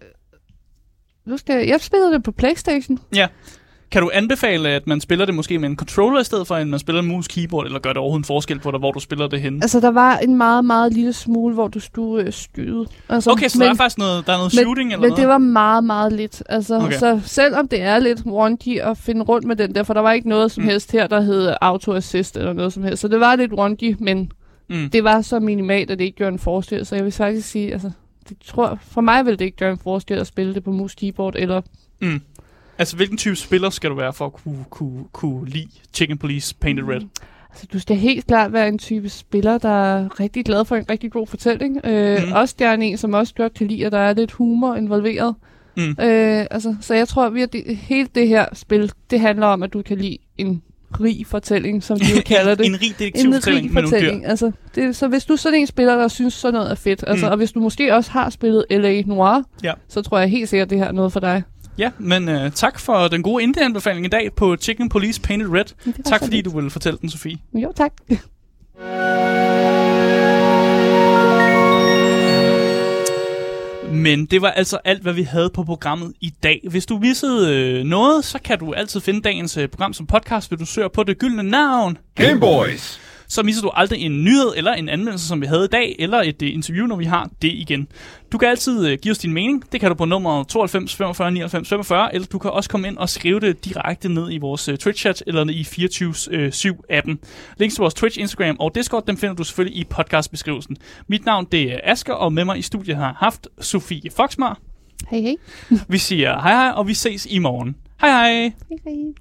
nu skal jeg, jeg spillede det på Playstation. Ja. Kan du anbefale, at man spiller det måske med en controller i stedet for, at man spiller en mus keyboard, eller gør det overhovedet en forskel på dig, hvor du spiller det henne? Altså, der var en meget, meget lille smule, hvor du skulle øh, skyde. Altså, okay, så men, der er faktisk noget, der er noget men, shooting eller men noget? det var meget, meget lidt. Altså, okay. Så selvom det er lidt wonky at finde rundt med den der, for der var ikke noget som mm. helst her, der hed auto-assist eller noget som helst. Så det var lidt wonky, men mm. det var så minimalt, at det ikke gjorde en forskel. Så jeg vil faktisk sige, altså, det tror, for mig vil det ikke gøre en forskel at spille det på mus keyboard eller... Mm. Altså, hvilken type spiller skal du være for at kunne, kunne, kunne lide Chicken Police Painted Red? Mm. Altså, du skal helt klart være en type spiller, der er rigtig glad for en rigtig god fortælling. Øh, mm. Også der er en, som også godt kan lide, at der er lidt humor involveret. Mm. Øh, altså, så jeg tror, at hele det her spil, det handler om, at du kan lide en rig fortælling, som de jo kalder det. en rig detektivfortælling med fortælling. Dyr. Altså, det, så hvis du sådan en spiller, der synes sådan noget er fedt, altså, mm. og hvis du måske også har spillet L.A. Noir, ja. så tror jeg helt sikkert, at det her er noget for dig. Ja, men uh, tak for den gode indie-anbefaling i dag på Chicken Police Painted Red. Tak fordi lidt. du ville fortælle den, Sofie. Jo, tak. Men det var altså alt, hvad vi havde på programmet i dag. Hvis du missede øh, noget, så kan du altid finde dagens øh, program som podcast, hvis du søger på det gyldne navn. Gameboys! Så misser du aldrig en nyhed eller en anmeldelse, som vi havde i dag, eller et uh, interview, når vi har det igen. Du kan altid uh, give os din mening. Det kan du på nummer 92 45 99 45, eller du kan også komme ind og skrive det direkte ned i vores uh, Twitch-chat, eller i 24-7-appen. Links til vores Twitch, Instagram og Discord, dem finder du selvfølgelig i podcastbeskrivelsen. Mit navn det er Asker, og med mig i studiet har haft Sofie Foxmar. Hej hej. vi siger hej hej, og vi ses i morgen. Hej hej. Hej hej.